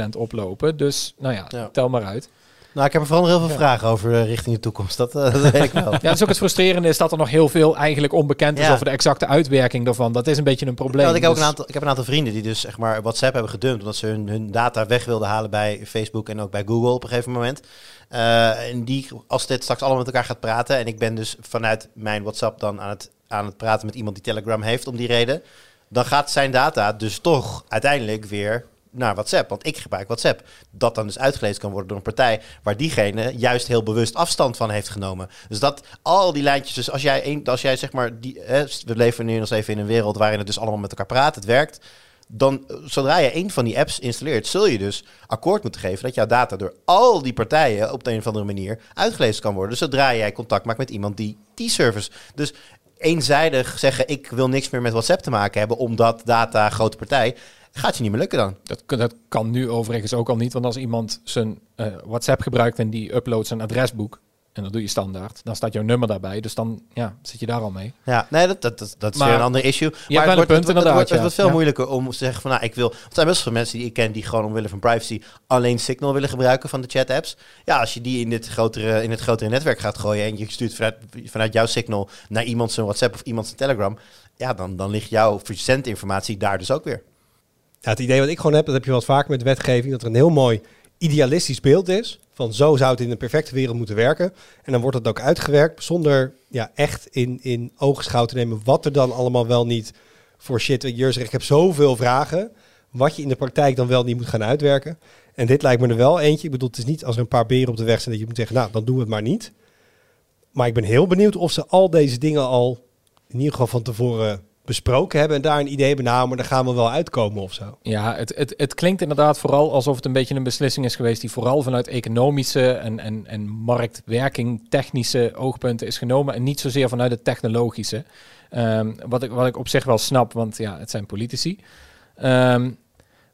20% oplopen. Dus nou ja, Ja. tel maar uit. Nou, ik heb er vooral nog heel veel vragen over eh, richting de toekomst. Dat, eh, dat weet ik wel. Ja, dat is ook het frustrerende is dat er nog heel veel eigenlijk onbekend is Ja. over de exacte uitwerking daarvan. Dat is een beetje een probleem. Ik, heb ook Dus- een aantal, ik heb een aantal vrienden die dus zeg maar WhatsApp hebben gedumpt. Omdat ze hun, hun data weg wilden halen bij Facebook en ook bij Google op een gegeven moment. Eh, en die, als dit straks allemaal met elkaar gaat praten. En ik ben dus vanuit mijn WhatsApp dan aan het, aan het praten met iemand die Telegram heeft om die reden. Dan gaat zijn data dus toch uiteindelijk weer naar WhatsApp. Want ik gebruik WhatsApp. Dat dan dus uitgelezen kan worden door een partij waar diegene juist heel bewust afstand van heeft genomen. Dus dat al die lijntjes. Dus als jij, een, als jij zeg maar. Die, hè, we leven nu nog even in een wereld waarin het dus allemaal met elkaar praat. Het werkt. Dan, eh, zodra je een van die apps installeert, zul je dus akkoord moeten geven dat jouw data door al die partijen op de een of andere manier uitgelezen kan worden. Zodra jij contact maakt met iemand die die service. Dus eenzijdig zeggen: ik wil niks meer met WhatsApp te maken hebben, omdat data grote partij. Gaat je niet meer lukken dan. Dat, dat kan nu overigens ook al niet. Want als iemand zijn eh, WhatsApp gebruikt en die uploadt zijn adresboek. En dat doe je standaard. Dan staat jouw nummer daarbij. Dus dan ja, zit je daar al mee. Ja, nee, dat, dat, dat, dat is Maar- weer een ander issue. Maar een het wordt, punt het, wordt- het, het veel Ja. moeilijker om te zeggen van, nou, ik wil... Er zijn best veel mensen die ik ken die gewoon omwille van privacy alleen Signal willen gebruiken van de chat-apps. Ja, als je die in, dit grotere, in het grotere netwerk gaat gooien en je stuurt vanuit, vanuit jouw Signal naar iemand zijn WhatsApp of iemand zijn Telegram, ja, dan, dan ligt jouw verzendinformatie daar dus ook weer. Het idee wat ik gewoon heb, dat heb je wat vaker met wetgeving, dat er een heel mooi idealistisch beeld is. Van zo zou het in een perfecte wereld moeten werken. En dan wordt het ook uitgewerkt zonder ja, echt in, in oogschouw te nemen wat er dan allemaal wel niet voor shit. Je ik heb zoveel vragen. Wat je in de praktijk dan wel niet moet gaan uitwerken. En dit lijkt me er wel eentje. Ik bedoel, het is niet als er een paar beren op de weg zijn dat je moet zeggen, nou, dan doen we het maar niet. Maar ik ben heel benieuwd of ze al deze dingen al in ieder geval van tevoren besproken hebben. En daar een idee hebben, nou, maar daar gaan we wel uitkomen of zo. Ja, het, het, het klinkt inderdaad vooral alsof het een beetje een beslissing is geweest die vooral vanuit economische en, en, en marktwerking, technische oogpunten is genomen en niet zozeer vanuit het technologische. Ehm, wat, ik, wat ik op zich wel snap, want ja, het zijn politici. Ehm,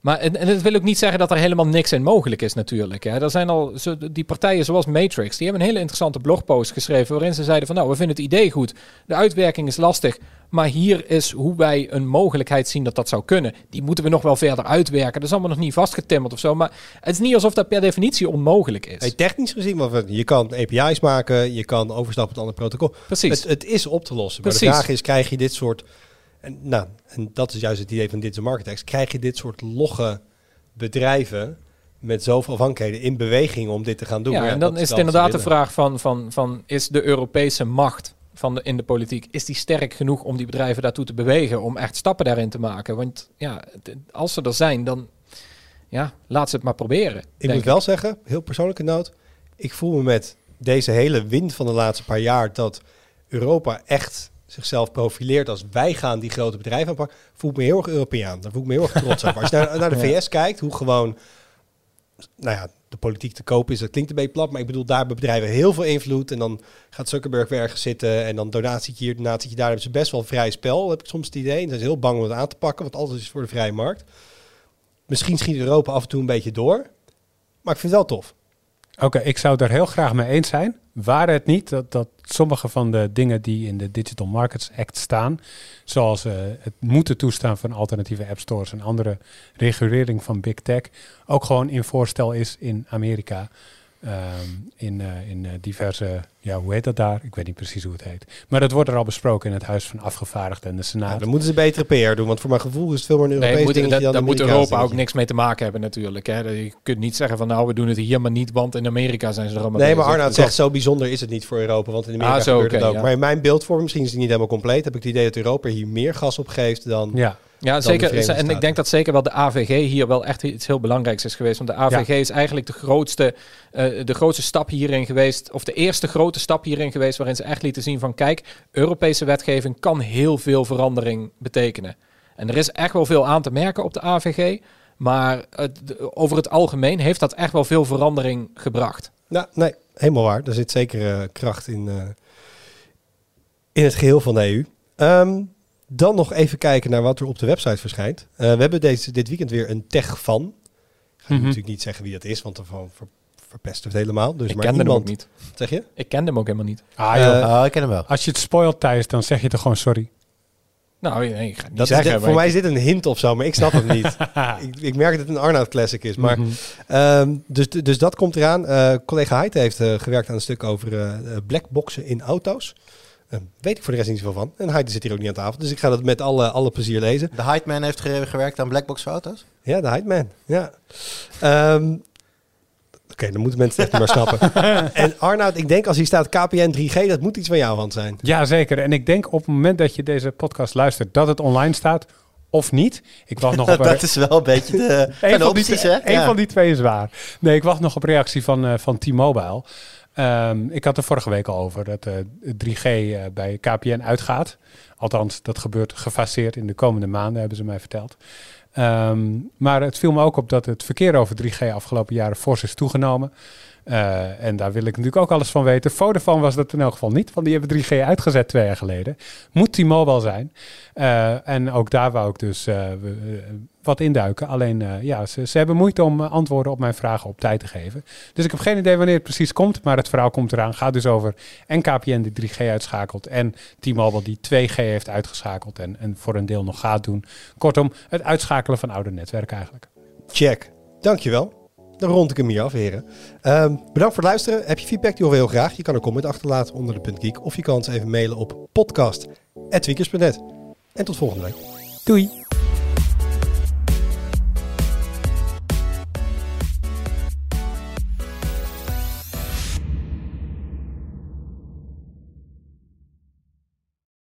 maar en, en het wil ook niet zeggen dat er helemaal niks in mogelijk is natuurlijk. Hè. Er zijn al zo, die partijen zoals Matrix, die hebben een hele interessante blogpost geschreven waarin ze zeiden van nou, we vinden het idee goed. De uitwerking is lastig, maar hier is hoe wij een mogelijkheid zien dat dat zou kunnen. Die moeten we nog wel verder uitwerken. Dat is allemaal nog niet vastgetimmerd of zo, maar het is niet alsof dat per definitie onmogelijk is. Hey, technisch gezien, want je kan API's maken, je kan overstappen op een ander protocol. Precies. Het, het is op te lossen. Maar Precies. de vraag is, krijg je dit soort... En, nou, en dat is juist het idee van dit soort marketex. Krijg je dit soort logge bedrijven met zoveel afhankelijkheden in beweging om dit te gaan doen? Ja, en dan is het inderdaad de vraag van, van, van is de Europese macht van de, in de politiek, is die sterk genoeg om die bedrijven daartoe te bewegen, om echt stappen daarin te maken? Want ja, als ze er zijn, dan ja, laat ze het maar proberen. Ik moet wel zeggen, heel persoonlijke noot. Ik voel me met deze hele wind van de laatste paar jaar dat Europa echt zichzelf profileert als wij gaan die grote bedrijven aanpakken. Voel ik me heel erg Europeaan. Daar voel ik me heel erg trots op. Als je naar, naar de. VS kijkt, hoe gewoon nou ja, de politiek te koop is, dat klinkt een beetje plat, maar ik bedoel, daar hebben bedrijven heel veel invloed. En dan gaat Zuckerberg weer ergens zitten en dan donatie hier, donatie daar. Hebben ze best wel vrij spel, heb ik soms het idee. En zijn ze heel bang om het aan te pakken, want alles is voor de vrije markt. Misschien schiet Europa af en toe een beetje door, maar ik vind het wel tof. Oké, ik zou er heel graag mee eens zijn. Waren het niet dat, dat sommige van de dingen die in de Digital Markets Act staan, zoals eh, het moeten toestaan van alternatieve app stores en andere regulering van big tech, ook gewoon in voorstel is in Amerika. Ehm, in eh, in eh, diverse, ja, hoe heet dat daar? Ik weet niet precies hoe het heet. Maar dat wordt er al besproken in het Huis van Afgevaardigden en de Ja, Senaat. dan moeten ze betere PR doen, want voor mijn gevoel is het veel meer een Nee, Europees moet, dingetje dat, dan daar moet Europa ook niks mee te maken hebben natuurlijk. Hè. Je kunt niet zeggen van nou, we doen het hier maar niet, want in Amerika zijn ze er allemaal Nee, maar. Arnoud zegt, zo bijzonder is het niet voor Europa, want in Amerika Ah, zo, gebeurt het oké, ook. ja. Maar in mijn beeldvorming, misschien is die niet helemaal compleet, heb ik het idee dat Europa hier meer gas op geeft dan ja. Ja, zeker. En ik denk dat zeker wel de AVG hier wel echt iets heel belangrijks is geweest. Want de AVG is eigenlijk de grootste, eh, de grootste stap hierin geweest. Of de eerste grote stap hierin geweest. Waarin ze echt lieten zien van kijk, Europese wetgeving kan heel veel verandering betekenen. En er is echt wel veel aan te merken op de AVG. Maar het, over het algemeen heeft dat echt wel veel verandering gebracht. Nou, nee, helemaal waar. Er zit zeker eh, kracht in, eh, in het geheel van de EU. Ehm, dan nog even kijken naar wat er op de website verschijnt. Eh, we hebben deze, dit weekend weer een tech van. Ik ga Mhm. natuurlijk niet zeggen wie dat is, want dan ver, verpest het helemaal. Dus ik maar kende hem ook niet. Wat zeg je? Ik kende hem ook helemaal niet. Ah, joh. Eh, Oh, ik ken hem wel. Als je het spoilt, Thijs, dan zeg je toch gewoon sorry. Nou, nee, ik ga het niet Dat is, zeggen. voor mij is dit een hint of zo, maar ik snap het niet. ik, ik merk dat het een Arnoud Classic is. Maar, Mhm. ehm, dus, dus dat komt eraan. Eh, collega Heid heeft gewerkt aan een stuk over eh, blackboxen in auto's. Eh, weet ik voor de rest niet zoveel van. En Heid zit hier ook niet aan tafel, dus ik ga dat met alle, alle plezier lezen. De Hypeman heeft ge- gewerkt aan Blackbox foto's. Ja, de Heidman. Ja. Ehm, Oké, dan moeten mensen het echt maar snappen. en Arnoud, ik denk als hier staat KPN 3G, dat moet iets van jouw hand zijn. Ja, zeker. En ik denk op het moment dat je deze podcast luistert dat het online staat of niet. Ik wacht nog op een, dat is wel een beetje de, Eén de van, die, opties, hè? één Ja. van die twee is waar. Nee, ik wacht nog op reactie van, eh, van T-Mobile. Ehm, ik had er vorige week al over dat eh 3G eh, bij KPN uitgaat. Althans, dat gebeurt gefaseerd in de komende maanden, hebben ze mij verteld. Ehm, maar het viel me ook op dat het verkeer over 3G afgelopen jaren fors is toegenomen. Eh, en daar wil ik natuurlijk ook alles van weten. Vodafone was dat in elk geval niet, want die hebben 3G uitgezet twee jaar geleden. Moet T-Mobile zijn. Eh, en ook daar wou ik dus eh, eh, wat induiken. Alleen, eh, ja, ze, ze hebben moeite om eh, antwoorden op mijn vragen op tijd te geven. Dus ik heb geen idee wanneer het precies komt, maar het verhaal komt eraan. Gaat dus over en KPN die 3G uitschakelt en T-Mobile die 2G heeft uitgeschakeld en, en voor een deel nog gaat doen. Kortom, het uitschakelen van oude netwerken eigenlijk. Check. Dankjewel. Dan rond ik hem hier af, heren. Ehm, bedankt voor het luisteren. Heb je feedback, die horen we heel graag. Je kan een comment achterlaten onder de punt geek. Of je kan ons even mailen op podcast.tweakers.net. En tot volgende week. Doei!